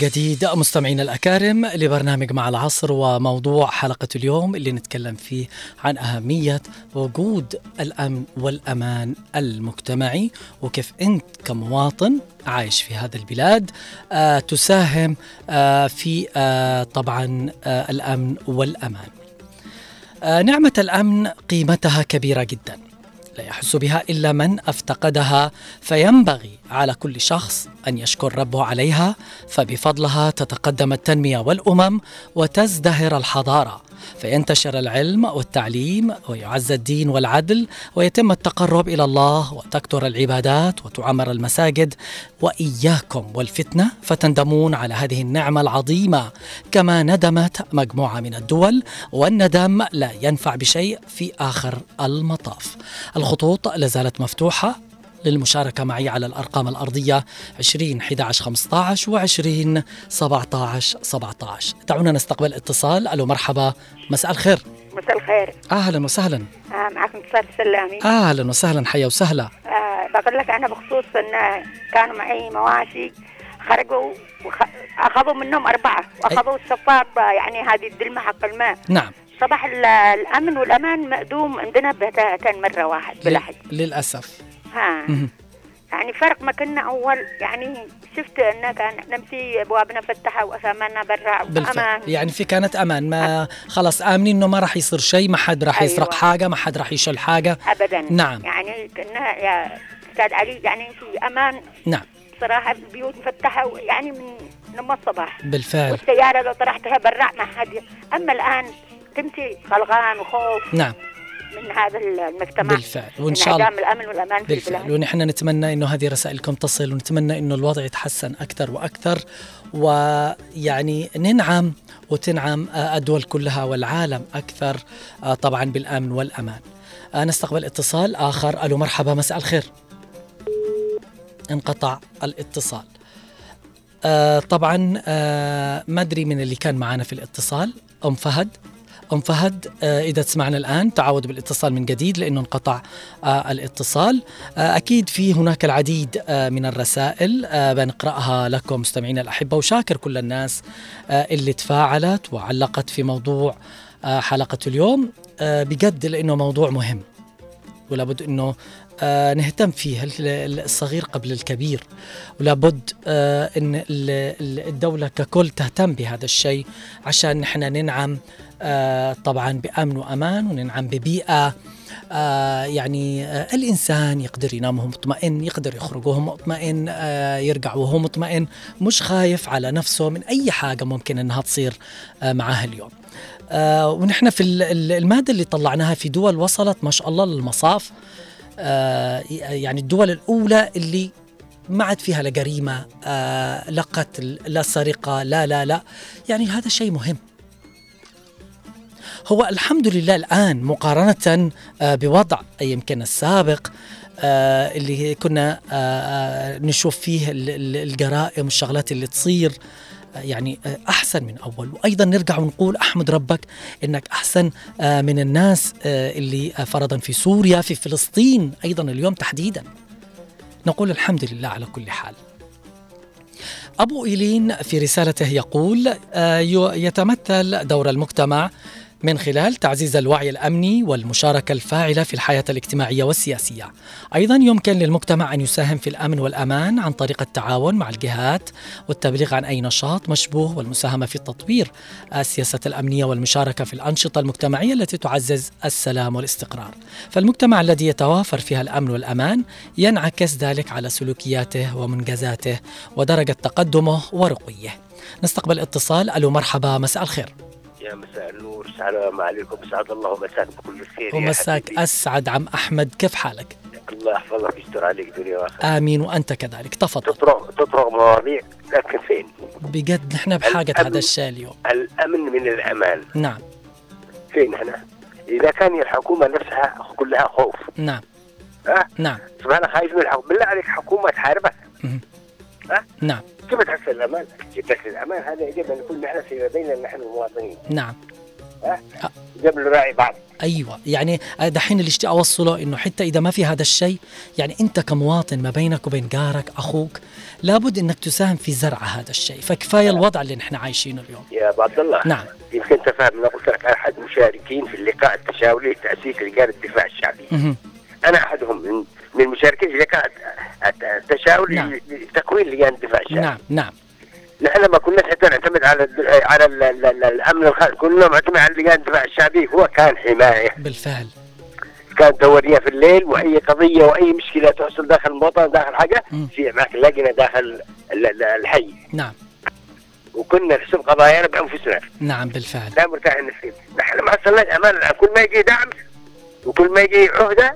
جديد. مستمعينا الأكارم لبرنامج مع العصر وموضوع حلقة اليوم اللي نتكلم فيه عن أهمية وجود الأمن والأمان المجتمعي وكيف أنت كمواطن عايش في هذا البلاد آه تساهم آه في آه طبعا الأمن والأمان. نعمة الأمن قيمتها كبيرة جداً. لا يحس بها إلا من أفتقدها. فينبغي على كل شخص أن يشكر ربه عليها فبفضلها تتقدم التنمية والأمم وتزدهر الحضارة. فينتشر العلم والتعليم ويعز الدين والعدل ويتم التقرب إلى الله وتكثر العبادات وتعمر المساجد وإياكم والفتنة. فتندمون على هذه النعمة العظيمة. كما ندمت مجموعة من الدول والندم لا ينفع بشيء في آخر المطاف. الخطوط لازالت مفتوحة. للمشاركة معي على الأرقام الأرضية 20 11 15 و 20 17 17 دعونا نستقبل اتصال. ألو مرحبا. مساء الخير. مساء الخير. أهلا وسهلا. آه معكم اتصال السلامي. أهلا وسهلا. حيا وسهلا. آه بقول لك أنا بخصوص إن كانوا معي مواشي خرجوا وخ... أخذوا منهم أربعة. وأخذوا الصفار يعني هذه الدلمة حق الماء. نعم. صباح ال- الأمن والأمان مقدوم عندنا بتاتا مرة واحد بلحج للأسف. ها. يعني فرق ما كنا أول يعني شفت انه كان نمشي أبوابنا مفتحه واسامنا برا بالفعل. وامان يعني في كانت أمان. ما خلاص آمنين إنه ما راح يصير شيء ما حد راح يسرق أيوة. حاجة ما حد راح يشيل حاجة. ابدا. نعم. يعني كنا يا أستاذ علي يعني في أمان. نعم. صراحة البيوت مفتحة يعني من لما الصباح. بالفعل. والسيارة لو طرحتها برا ما حد أما الآن تمشي خلغان وخوف. نعم. من هذا المجتمع بالفعل وإن شاء الله الأمن والأمان في بالفعل البلاد ونحن نتمنى إنه هذه رسائلكم تصل ونتمنى إنه الوضع يتحسن أكثر وأكثر ويعني ننعم وتنعم الدول كلها والعالم أكثر آه، طبعا بالأمن والأمان. آه، نستقبل اتصال آخر ألو مرحبا مساء الخير. انقطع الاتصال. آه، طبعا آه، ما أدري من اللي كان معنا في الاتصال أم فهد أم فهد آه، إذا تسمعنا الآن تعود بالاتصال من جديد لأنه انقطع آه، الاتصال. آه، أكيد في هناك العديد من الرسائل بنقرأها لكم مستمعينا الأحبة وشاكر كل الناس اللي تفاعلت وعلقت في موضوع حلقة اليوم بجد لأنه موضوع مهم ولابد إنه نهتم فيه ال- ال- الصغير قبل الكبير. ولابد إن ال- ال- الدولة ككل تهتم بهذا الشيء عشان نحن ننعم طبعا بأمن وأمان وننعم ببيئة آه يعني آه الإنسان يقدر ينام وهو مطمئن يقدر يخرج وهو مطمئن آه يرجع وهو مطمئن مش خايف على نفسه من أي حاجة ممكن إنها تصير آه معاه اليوم. آه ونحن في ال- ال- المادة اللي طلعناها في دول وصلت ما شاء الله للمصاف. آه يعني الدول الأولى اللي ما عاد فيها لا جريمة آه لا قتل لا سرقة لا لا لا. يعني هذا شيء مهم. هو الحمد لله الآن مقارنة آه بوضع يمكن السابق آه اللي كنا آه نشوف فيه ال- ال- الجرائم والشغلات اللي تصير يعني أحسن من أول. وأيضا نرجع ونقول أحمد ربك إنك أحسن من الناس اللي فرضا في سوريا في فلسطين أيضا اليوم تحديدا. نقول الحمد لله على كل حال. أبو إيلين في رسالته يقول يتمثل دور المجتمع من خلال تعزيز الوعي الأمني والمشاركة الفاعلة في الحياة الاجتماعية والسياسية. أيضا يمكن للمجتمع أن يساهم في الأمن والأمان عن طريق التعاون مع الجهات والتبليغ عن أي نشاط مشبوه والمساهمة في تطوير السياسة الأمنية والمشاركة في الأنشطة المجتمعية التي تعزز السلام والاستقرار. فالمجتمع الذي يتوافر فيها الأمن والأمان ينعكس ذلك على سلوكياته ومنجزاته ودرجة تقدمه ورقيه. نستقبل اتصال ألو مرحبا مساء الخير. يا مساء النور. السلام عليكم. اسعد الله مساك بكل خير ومساك. أسعد عم أحمد. كيف حالك؟ الله يحفظك ويستر عليك دنيا وآخرة. آمين وأنت كذلك. تفضل. تطرق تطرق مواضيع لكن فين؟ بجد نحن بحاجة. هذا الشيء اليوم. الأمن من الأمان. نعم. فين هنا؟ إذا كان الحكومة نفسها كلها خوف. نعم. ها؟ نعم. سبحان الله خايف من الحكومة. بالله عليك حكومة تحاربك. نعم. كيف تحس الأمان؟ جبت لك الأمان. هذا يجب أن يكون نحن فيما بيننا نحن المواطنين. نعم. ها؟ يجب نراعي بعض. أيوه. يعني دحين اللي اشتي أوصله إنه حتى إذا ما في هذا الشيء يعني أنت كمواطن ما بينك وبين جارك أخوك لابد إنك تساهم في زرع هذا الشيء. فكفاية الوضع اللي نحن عايشينه اليوم. يا ابو عبد الله. نعم. يمكن تفهم أنا قلت لك أحد مشاركين في اللقاء التشاوري لتأسيس لجان الدفاع الشعبي. أنا أحدهم من من المشاركين في اللقاء التشاوري نعم. لتكوين لجان الدفاع الشعبي. نعم نعم. نحن ما كناش حتى نعتمد على على ال- ال- ال- الأمن الخاص كنا معتمد على لجان الدفاع الشعبي هو كان حماية. بالفعل. كان دورية في الليل وأي قضية وأي مشكلة تحصل داخل المواطن داخل حاجة مم. في معك لجنة داخل ال- ال- الحي. نعم. وكنا نحسب قضايانا بانفسنا نعم بالفعل. لا مرتاح نفسيا نحن ما حصلناش أمان كل ما يجي دعم وكل ما يجي عهدة.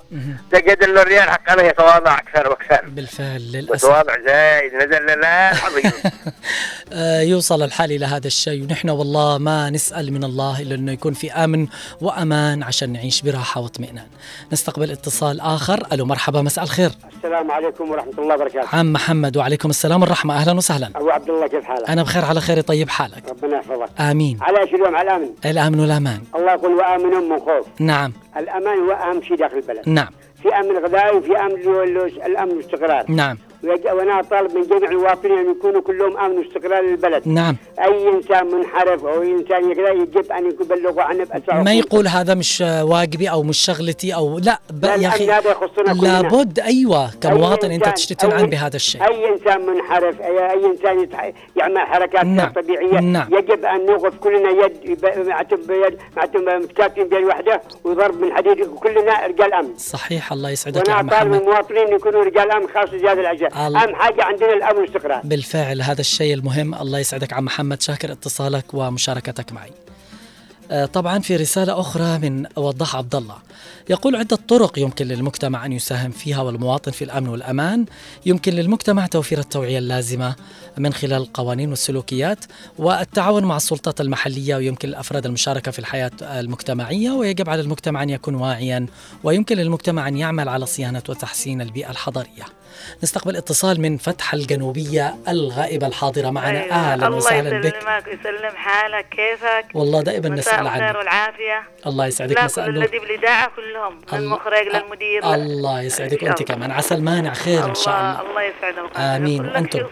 تجد ان الريال حقنا يتواضع أكثر وأكثر بالفعل للأسف وتواضع زايد نزل لنا عظيم آه، يوصل الحال إلى هذا الشيء ونحن والله ما نسأل من الله إلا إنه يكون في آمن وأمان عشان نعيش براحة واطمئنان. نستقبل اتصال آخر، ألو مرحبا مساء الخير. السلام عليكم ورحمة الله وبركاته عم محمد وعليكم السلام والرحمة أهلا وسهلا. أبو عبد الله كيف حالك؟ أنا بخير على خير طيب حالك. ربنا يحفظك آمين. على إيش اليوم على الأمن الأمن والأمان. الله يقول وآمنوا من خوف نعم الأمان هو أهم شيء داخل البلد. نعم. في أمن غذائي وفي هو الأمن والاستقرار. نعم. ويج- وأنا طالب من جميع المواطنين أن يكونوا كلهم أمن واستقرار للبلد نعم أي إنسان منحرف أو أي إنسان يقدر يجب أن يبلغوا عنه بأسرع ما يقول هذا مش واجبي أو مش شغلتي أو لا يا أخي كلنا. لابد أيوه كمواطن أنت إنسان- تشتي تنعم أي- بهذا الشيء. أي إنسان منحرف اي, أي إنسان يتح... يعمل حركات نعم. طبيعية نعم. يجب أن نوقف كلنا يد معتم بيد معتم متكاتفين بيد واحدة وضرب من حديد وكلنا رجال أمن صحيح الله يسعدك يا وأنا عم طالب من محمد. المواطنين يكونوا رجال أمن خاصة زياده الله. أهم حاجة عندنا الأمن والاستقرار بالفعل هذا الشيء المهم. الله يسعدك عم محمد. شاكر اتصالك ومشاركتك معي. آه، طبعا في رسالة أخرى من وضح عبد الله يقول عدة طرق يمكن للمجتمع أن يساهم فيها والمواطن في الأمن والأمان. يمكن للمجتمع توفير التوعية اللازمة من خلال القوانين والسلوكيات والتعاون مع السلطات المحلية ويمكن للأفراد المشاركة في الحياة المجتمعية. ويجب على المجتمع أن يكون واعيا ويمكن للمجتمع أن يعمل على صيانة وتحسين البيئة الحضرية. نستقبل اتصال من فتح الجنوبية الغائبة الحاضرة معنا. أيوة. أهلا الله وسهلا بك. يسلمك ويسلم حالك. كيفك؟ والله دائما نسأل الخير عنك. والعافية. الله يسعدك. مساء كل النور. الذي بالاذاعه كلهم الله- المخرج للمدير. الله يسعدك. إن الله. كمان. عسى المانع خير إن شاء الله الله. يسعدك. آمين. وأنتم؟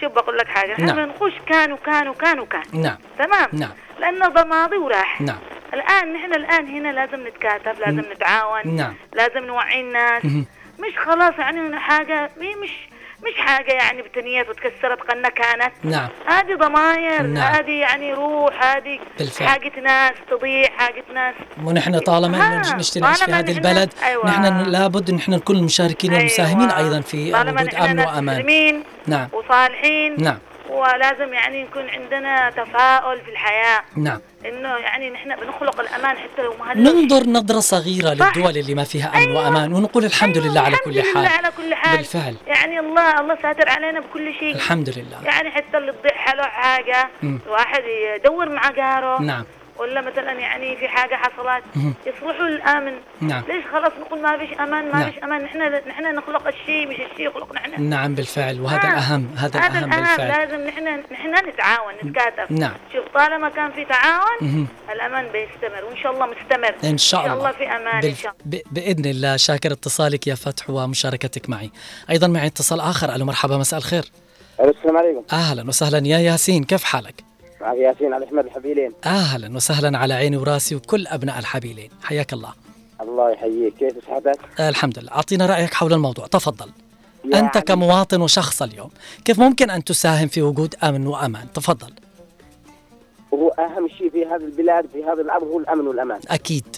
شوف بقول لك إحنا نعم. بنخش كان وكان وكان وكان نعم. تمام؟ نعم. لأنه ده ماضي وراح. نعم. الآن نحن الآن هنا لازم نتكاتف لازم نتعاون نعم. لازم نوعي الناس. مش خلاص يعني حاجة مش مش حاجة يعني بتنيت وتكسرت قلنا كانت نعم هذه ضماير نعم. هذه يعني روح هذه بالفعل. حاجة ناس تضيع حاجة ناس ونحن طالما نعيش في طالما هذه نحن- البلد أيوة. نحن لابد ان نحن نكون المشاركين والمساهمين أيوة. أيضا في طالما وجود وأمان مسلمين نعم وصالحين نعم ولازم يعني يكون عندنا تفاؤل في الحياة. نعم. إنه يعني نحن بنخلق الأمان حتى لو ما ننظر نظرة صغيرة صح. للدول اللي ما فيها أمن وأمان ونقول الحمد لله على كل الحمد لله حال على كل حال. بالفعل. يعني الله الله ساتر علينا بكل شيء. الحمد لله. يعني حتى اللي تضيع حاله حاجة. الواحد يدور مع جاره. نعم. ولا مثلا يعني في حاجة حصلت. يصلحوا الأمن. نعم. ليش خلاص نقول ما فيش أمان؟ ما نعم. فيش أمان. نحن نحن نخلق الشيء مش الشيء يخلقنا إحنا. نعم بالفعل. وهذا آه. الأهم هذا هذا الأهم الأهم. بالفعل. لازم نحن نحن نتعاون نتكاتف. نعم. شوف طالما كان في تعاون مهم. الأمان بيستمر وإن شاء الله مستمر. إن شاء الله إن شاء الله. في أمان إن بالف... شاء ب... بإذن الله. شاكر اتصالك يا فتح ومشاركتك معي. أيضا معي اتصال آخر. ألو مرحبا. مساء الخير. السلام عليكم. أهلا وسهلا. يا ياسين كيف حالك؟ معك ياسين علي احمد الحبيلين. أهلا وسهلا على عيني وراسي وكل أبناء الحبيلين. حياك الله. الله يحييك. كيف صحتك؟ آه الحمد لله. أعطينا رأيك حول الموضوع. تفضل. يعني أنت كمواطن وشخص اليوم كيف ممكن أن تساهم في وجود أمن وأمان؟ تفضل. هو أهم شيء في هذه البلاد في هذا الامر هو الأمن والأمان. أكيد.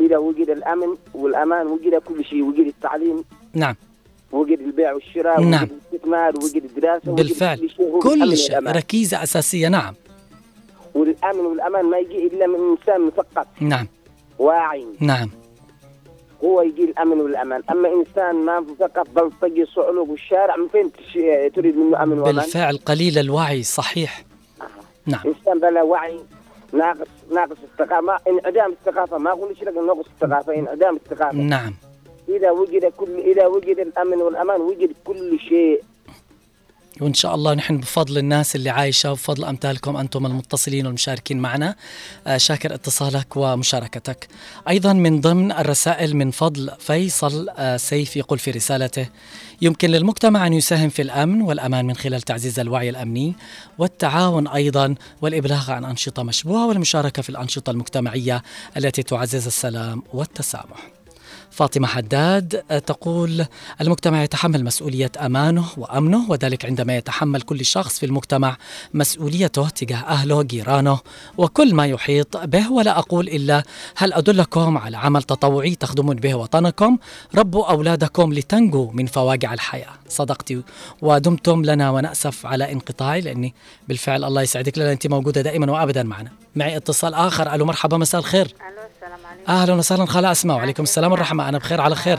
إذا وجد الأمن والأمان وجد كل شيء وجد التعليم. نعم. وجد البيع والشراء نعم. وجد الاستثمار وجد الدراسة وجد بالفعل. كل شيء الأمن كل شيء. والأمان. ركيزة أساسية. نعم. والأمن والأمان ما يجي إلا من إنسان مثقف نعم. واعي. نعم. هو يجي الأمن والأمان. أما إنسان ما مثقف بلطجي صعلوك والشارع من فين تريد منه أمن وأمان؟ بالفعل قليل الوعي صحيح. نعم. إنسان بلا وعي ناقص ناقص الثقافه انعدام الثقافه ما أقول لك ناقص الثقافه انعدام الثقافه نعم. إذا وجد كل إذا وجد الأمن والأمان وجد كل شيء وإن شاء الله نحن بفضل الناس اللي عايشة وبفضل أمثالكم أنتم المتصلين والمشاركين معنا. آه، شاكر اتصالك ومشاركتك. أيضا من ضمن الرسائل من فضل فيصل آه، سيف يقول في رسالته يمكن للمجتمع أن يساهم في الأمن والأمان من خلال تعزيز الوعي الأمني والتعاون أيضا والإبلاغ عن أنشطة مشبوهة والمشاركة في الأنشطة المجتمعية التي تعزز السلام والتسامح. فاطمة حداد تقول المجتمع يتحمل مسؤولية أمانه وأمنه وذلك عندما يتحمل كل شخص في المجتمع مسؤوليته تجاه أهله جيرانه وكل ما يحيط به. ولا أقول إلا هل أدلكم على عمل تطوعي تخدمون به وطنكم؟ ربوا أولادكم لتنجوا من فواجع الحياة. صدقتي ودمتم لنا ونأسف على انقطاعي لأني بالفعل الله يسعدك لأن أنت موجودة دائما وأبدا معنا. معي اتصال آخر. ألو مرحبا مساء الخير. ألو السلام عليكم. أهلا وسهلا. خاله اسماء وعليكم السلام والرحمة. أنا بخير على خير.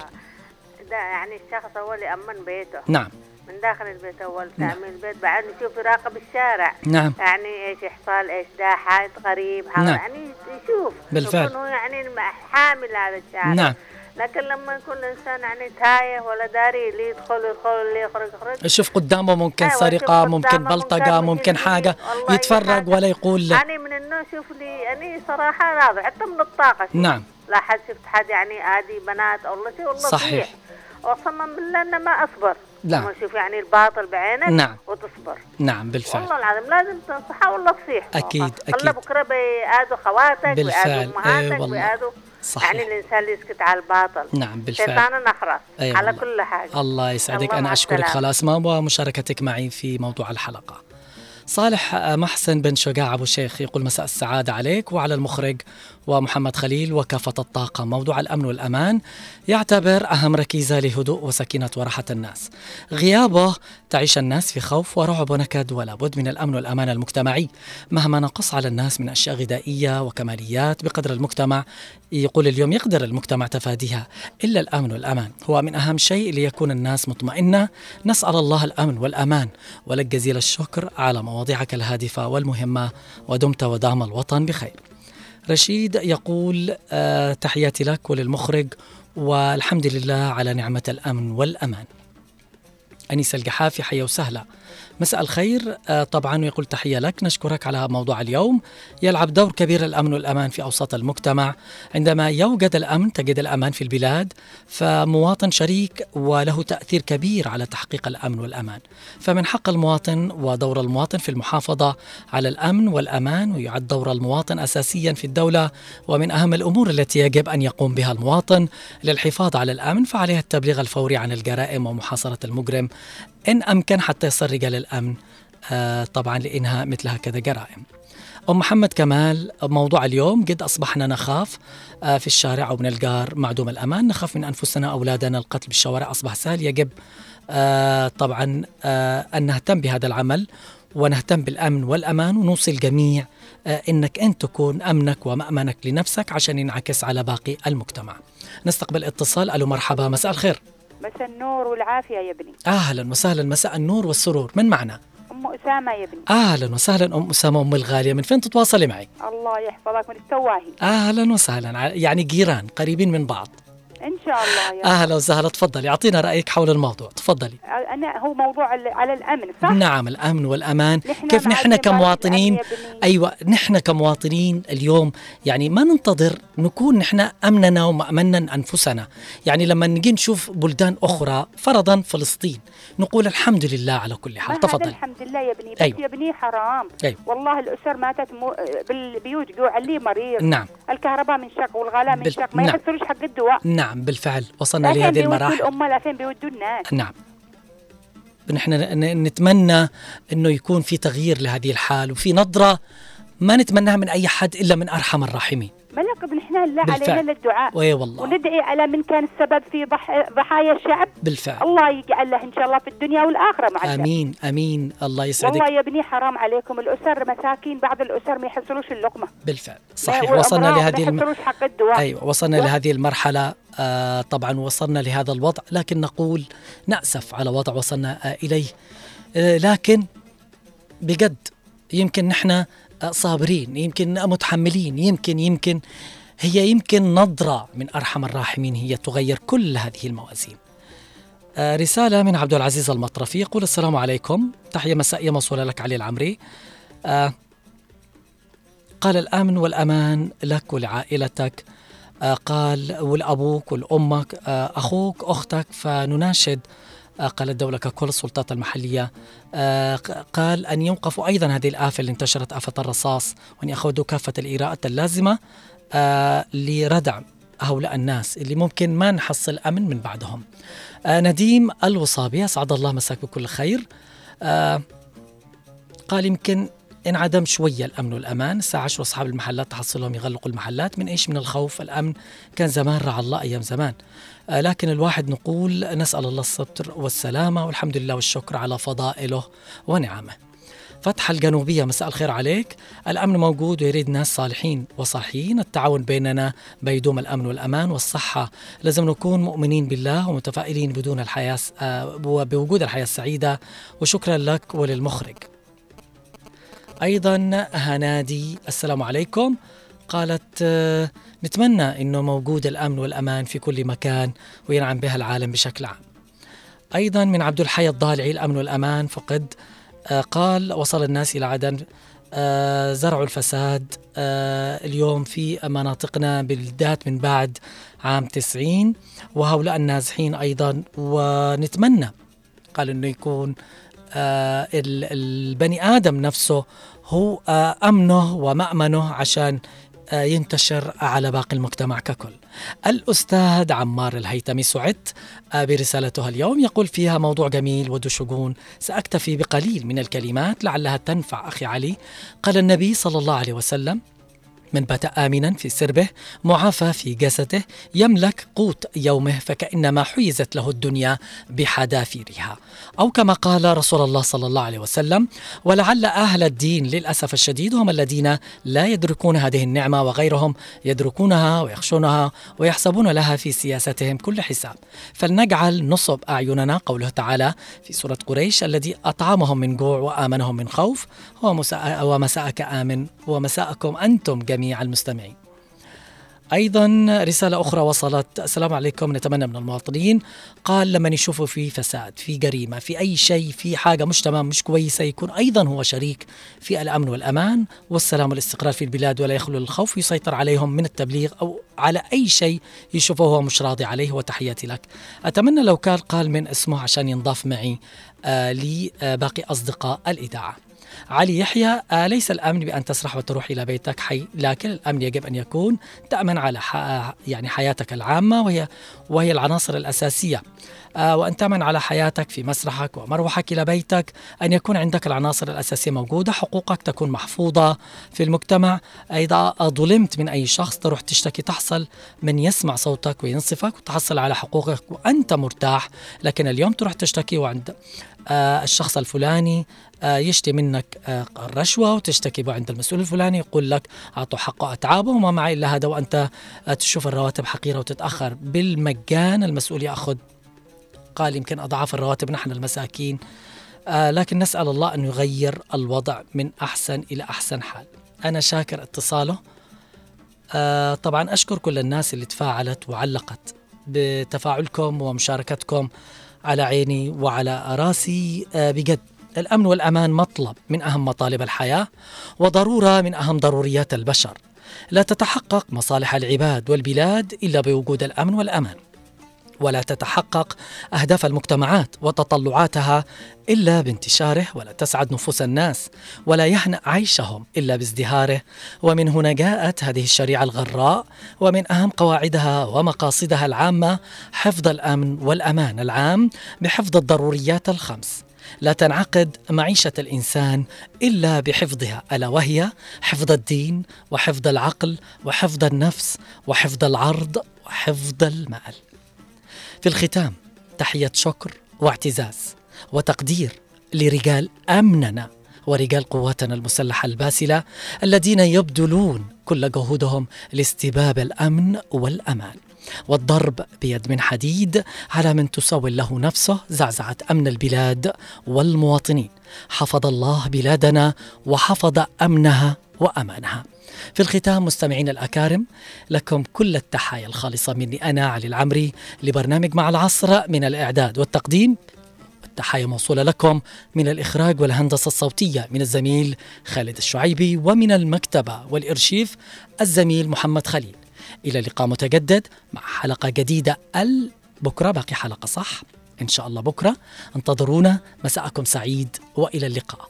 ده يعني الشخص هو اللي يأمن بيته. نعم. من داخل البيت أول تأمين البيت بعد نشوف يراقب الشارع. نعم. يعني إيش يحصل إيش ده حادث غريب نعم. يعني يشوف. بالفعل. يكون هو يعني حامل هذا الشارع. نعم. لكن لما يكون الانسان يعني تايه ولا داري اللي يدخل يدخل اللي يخرج يخرج شوف قدامه ممكن أيوة، سرقة شوف ممكن بلطقه ممكن ممكن حاجة يتفرج ولا يقول أنا من النوع شوف لي يعني صراحة راضي حتى من الطاقة شوف. نعم. لا حد شفت حد يعني عادي بنات الله شيء والله صحيح. وصمم بالله أن ما أصبر نعم. أشوف يعني الباطل بعينك نعم. وتصبر نعم بالفعل والله العظيم لازم تنصحها والله تصيح أكيد، الله أكيد. بكرة بيأذوا خواتك بالفعل. بيأذوا إيه والله. بيأذوا صحيح. يعني الإنسان اللي يسكت على الباطل نعم بالفعل. شيطان نخرس أي على والله. كل حاجة الله يسعدك الله أنا أشكرك. خلاص ما ومشاركتك معي في موضوع الحلقة صالح آه، محسن بن شجاع أبو شيخ يقول مساء السعادة عليك وعلى المخرج ومحمد خليل وكافة الطاقة. موضوع الأمن والأمان يعتبر أهم ركيزة لهدوء وسكينة وراحة الناس. غيابه تعيش الناس في خوف ورعب ونكد ولا بد من الأمن والأمان المجتمعي. مهما نقص على الناس من أشياء غذائية وكماليات بقدر المجتمع يقول اليوم يقدر المجتمع تفاديها. إلا الأمن والأمان هو من أهم شيء ليكون الناس مطمئنة. نسأل الله الأمن والأمان. ولك جزيل الشكر على مواضيعك الهادفة والمهمة ودمت ودام الوطن بخير. رشيد يقول آه تحياتي لك وللمخرج والحمد لله على نعمة الأمن والأمان. أنيس القحافي حيا وسهلا. مساء الخير. آه، طبعا ويقول تحية لك. نشكرك على موضوع اليوم. يلعب دور كبير الأمن والأمان في أوساط المجتمع. عندما يوجد الأمن تجد الأمان في البلاد فمواطن شريك وله تأثير كبير على تحقيق الأمن والأمان. فمن حق المواطن ودور المواطن في المحافظة على الأمن والأمان ويعد دور المواطن أساسيا في الدولة. ومن أهم الأمور التي يجب أن يقوم بها المواطن للحفاظ على الأمن فعليه التبليغ الفوري عن الجرائم ومحاصرة المجرم. إن أمكن حتى يصل رجال الأمن آه، طبعا لإنهاء مثل هكذا جرائم. أم محمد كمال موضوع اليوم قد أصبحنا نخاف آه، في الشارع أو من الجار معدوم الأمان نخاف من أنفسنا أولادنا القتل بالشوارع أصبح سهل يجب آه، طبعا أن نهتم بهذا العمل ونهتم بالأمن والأمان ونوصي الجميع أنك أنت تكون أمنك ومأمنك لنفسك عشان ينعكس على باقي المجتمع. نستقبل اتصال. ألو مرحبا مساء الخير. مساء النور والعافية يا ابني. أهلا وسهلا. مساء النور والسرور. من معنا؟ أم أسامة يا ابني. أهلا وسهلا. أم أسامة أم الغالية. من فين تتواصلي معي؟ الله يحفظك. من التواهي. أهلا وسهلا. يعني جيران قريبين من بعض. إن شاء الله يا أهلا وسهلا. تفضلي أعطينا رأيك حول الموضوع. تفضلي. أنا هو موضوع على الأمن صح؟ نعم الأمن والأمان. نحن كيف نحن كمواطنين. أيوة نحن كمواطنين اليوم يعني ما ننتظر نكون نحن أمننا ومأمنا أنفسنا. يعني لما نجي نشوف بلدان أخرى فرضا فلسطين نقول الحمد لله على كل حال. تفضل الحمد لله يا ابني بس أيوة. يا ابني حرام. أيوة. والله الأسر ماتت مو... بالبيوت جوع اللي مريض. نعم. الكهرباء من شق والغلاء من بال- شق ما نعم. يحصلوش حق الدواء. نعم. بالفعل وصلنا لهذه المراحل. الأمة لكن بيودوا الناس نعم نحن نتمنى إنه يكون في تغيير لهذه الحال وفي نظرة ما نتمناها من أي حد إلا من أرحم الراحمين. ملك نحن لا بالفعل. علينا للدعاء. وي والله. وندعي على من كان السبب في ضح... ضحايا الشعب. بالفعل. الله يجعل له إن شاء الله في الدنيا والآخرة مع. آمين آمين. الله يسعدك. والله يا ابني حرام عليكم الأسر مساكين بعض الأسر ما يحصلوش اللقمة. بالفعل. صحيح ما- وصلنا لهذه ما الم... حق الدواء. أيوه وصلنا و- لهذه المرحلة. آه طبعا وصلنا لهذا الوضع لكن نقول نأسف على وضع وصلنا آه إليه. آه لكن بجد يمكن نحن صابرين يمكن متحملين يمكن يمكن. هي يمكن نظرة من أرحم الراحمين هي تغير كل هذه الموازين. آه، رسالة من عبد العزيز المطرفي يقول السلام عليكم. تحية مسائية موصولة لك علي العمري. آه، قال الأمن والأمان لك ولعائلتك. آه، قال ولأبوك ولأمك آه، أخوك أختك. فنناشد قال الدولة ككل السلطات المحلية آه، قال أن يوقفوا أيضا هذه الآفة اللي انتشرت آفة الرصاص وأن يأخذوا كافة الإجراءات اللازمة آه، لردع هؤلاء الناس اللي ممكن ما نحصل أمن من بعدهم. آه، نديم الوصابي أسعد الله مساك بكل خير آه، قال يمكن انعدم شوية الأمن والأمان. الساعة 10 أصحاب المحلات تحصلهم يغلقوا المحلات. من إيش؟ من الخوف. الأمن كان زمان رعى الله أيام زمان. آه، لكن الواحد نقول نسأل الله الستر والسلامة والحمد لله والشكر على فضائله ونعمه. فتح الجنوبية مساء الخير عليك. الأمن موجود ويريد ناس صالحين وصحيين التعاون بيننا بيدوم الأمن والأمان والصحة. لازم نكون مؤمنين بالله ومتفائلين بدون الحياة آه، بوجود الحياة السعيدة. وشكرا لك وللمخرج. أيضا هنادي السلام عليكم. قالت آه، نتمنى أنه موجود الأمن والأمان في كل مكان وينعم بها العالم بشكل عام. أيضا من عبد الحي الضالعي الأمن والأمان فقد آه، قال وصل الناس إلى عدن آه، زرعوا الفساد اليوم في مناطقنا بالذات من بعد عام 90 وهؤلاء النازحين أيضا. ونتمنى قال أنه يكون البني آدم نفسه هو آه، أمنه ومأمنه عشان آه، ينتشر على باقي المجتمع ككل. الأستاذ عمار الهيثمي سعدت آه، برسالته اليوم. يقول فيها موضوع جميل وذو شجون. سأكتفي بقليل من الكلمات لعلها تنفع أخي علي. قال النبي صلى الله عليه وسلم من بات آمنا في سربه معافى في جسده يملك قوت يومه فكأنما حيزت له الدنيا بحذافيرها. أو كما قال رسول الله صلى الله عليه وسلم ولعل أهل الدين للأسف الشديد هم الذين لا يدركون هذه النعمة وغيرهم يدركونها ويخشونها ويحسبون لها في سياستهم كل حساب. فلنجعل نصب أعيننا قوله تعالى في سورة قريش الذي أطعمهم من جوع وآمنهم من خوف ومساء ومساءك آمن ومساءكم أنتم جميع المستمعين. أيضا رسالة أخرى وصلت. السلام عليكم. نتمنى من المواطنين. قال لما يشوفوا في فساد في جريمة في أي شيء في حاجة مش تمام مش كويسة يكون أيضا هو شريك في الأمن والأمان والسلام والاستقرار في البلاد ولا يخلو الخوف يسيطر عليهم من التبليغ أو على أي شيء يشوفه هو مش راضي عليه. وتحياتي لك. أتمنى لو كان قال من اسمه عشان ينضاف معي آه لباقي أصدقاء الإذاعة. علي يحيى آه ليس الأمن بأن تسرح وتروح إلى بيتك حي لكن الأمن يجب أن يكون تأمن على. يعني حياتك العامة وهي وهي العناصر الأساسية آه وأن تأمن على حياتك في مسرحك ومروحك إلى بيتك أن يكون عندك العناصر الأساسية موجودة حقوقك تكون محفوظة في المجتمع إذا ظلمت من أي شخص تروح تشتكي تحصل من يسمع صوتك وينصفك وتحصل على حقوقك وأنت مرتاح لكن اليوم تروح تشتكي وعند آه الشخص الفلاني يشتي منك آه الرشوة وتشتكي عند المسؤول الفلاني يقول لك أعطوا حقه أتعابه وما معي إلا هذا وأنت آه تشوف الرواتب حقيرة وتتأخر. بالمجان المسؤول يأخذ قال يمكن أضعاف الرواتب نحن المساكين. آه لكن نسأل الله أن يغير الوضع من أحسن إلى أحسن حال. أنا شاكر اتصاله. آه طبعا أشكر كل الناس اللي تفاعلت وعلقت بتفاعلكم ومشاركتكم على عيني وعلى راسي. آه بجد الأمن والأمان مطلب من أهم مطالب الحياة وضرورة من أهم ضروريات البشر. لا تتحقق مصالح العباد والبلاد إلا بوجود الأمن والأمان. ولا تتحقق أهداف المجتمعات وتطلعاتها إلا بانتشاره ولا تسعد نفوس الناس ولا يهنأ عيشهم إلا بازدهاره. ومن هنا جاءت هذه الشريعة الغراء ومن أهم قواعدها ومقاصدها العامة حفظ الأمن والأمان العام بحفظ الضروريات الخمس. لا تنعقد معيشة الإنسان إلا بحفظها ألا وهي حفظ الدين وحفظ العقل وحفظ النفس وحفظ العرض وحفظ المال. في الختام تحية شكر واعتزاز وتقدير لرجال أمننا ورجال قواتنا المسلحة الباسلة الذين يبذلون كل جهودهم لاستباب الأمن والأمان. والضرب بيد من حديد على من تسول له نفسه زعزعة أمن البلاد والمواطنين. حفظ الله بلادنا وحفظ أمنها وأمانها. في الختام مستمعين الأكارم لكم كل التحايا الخالصة مني أنا علي العمري لبرنامج مع العصر من الإعداد والتقديم. التحايا موصولة لكم من الإخراج والهندسة الصوتية من الزميل خالد الشعيبي ومن المكتبة والإرشيف الزميل محمد خليل. إلى لقاء متجدد مع حلقة جديدة بكرة باقي حلقة صح؟ إن شاء الله بكرة. انتظرونا. مساءكم سعيد وإلى اللقاء.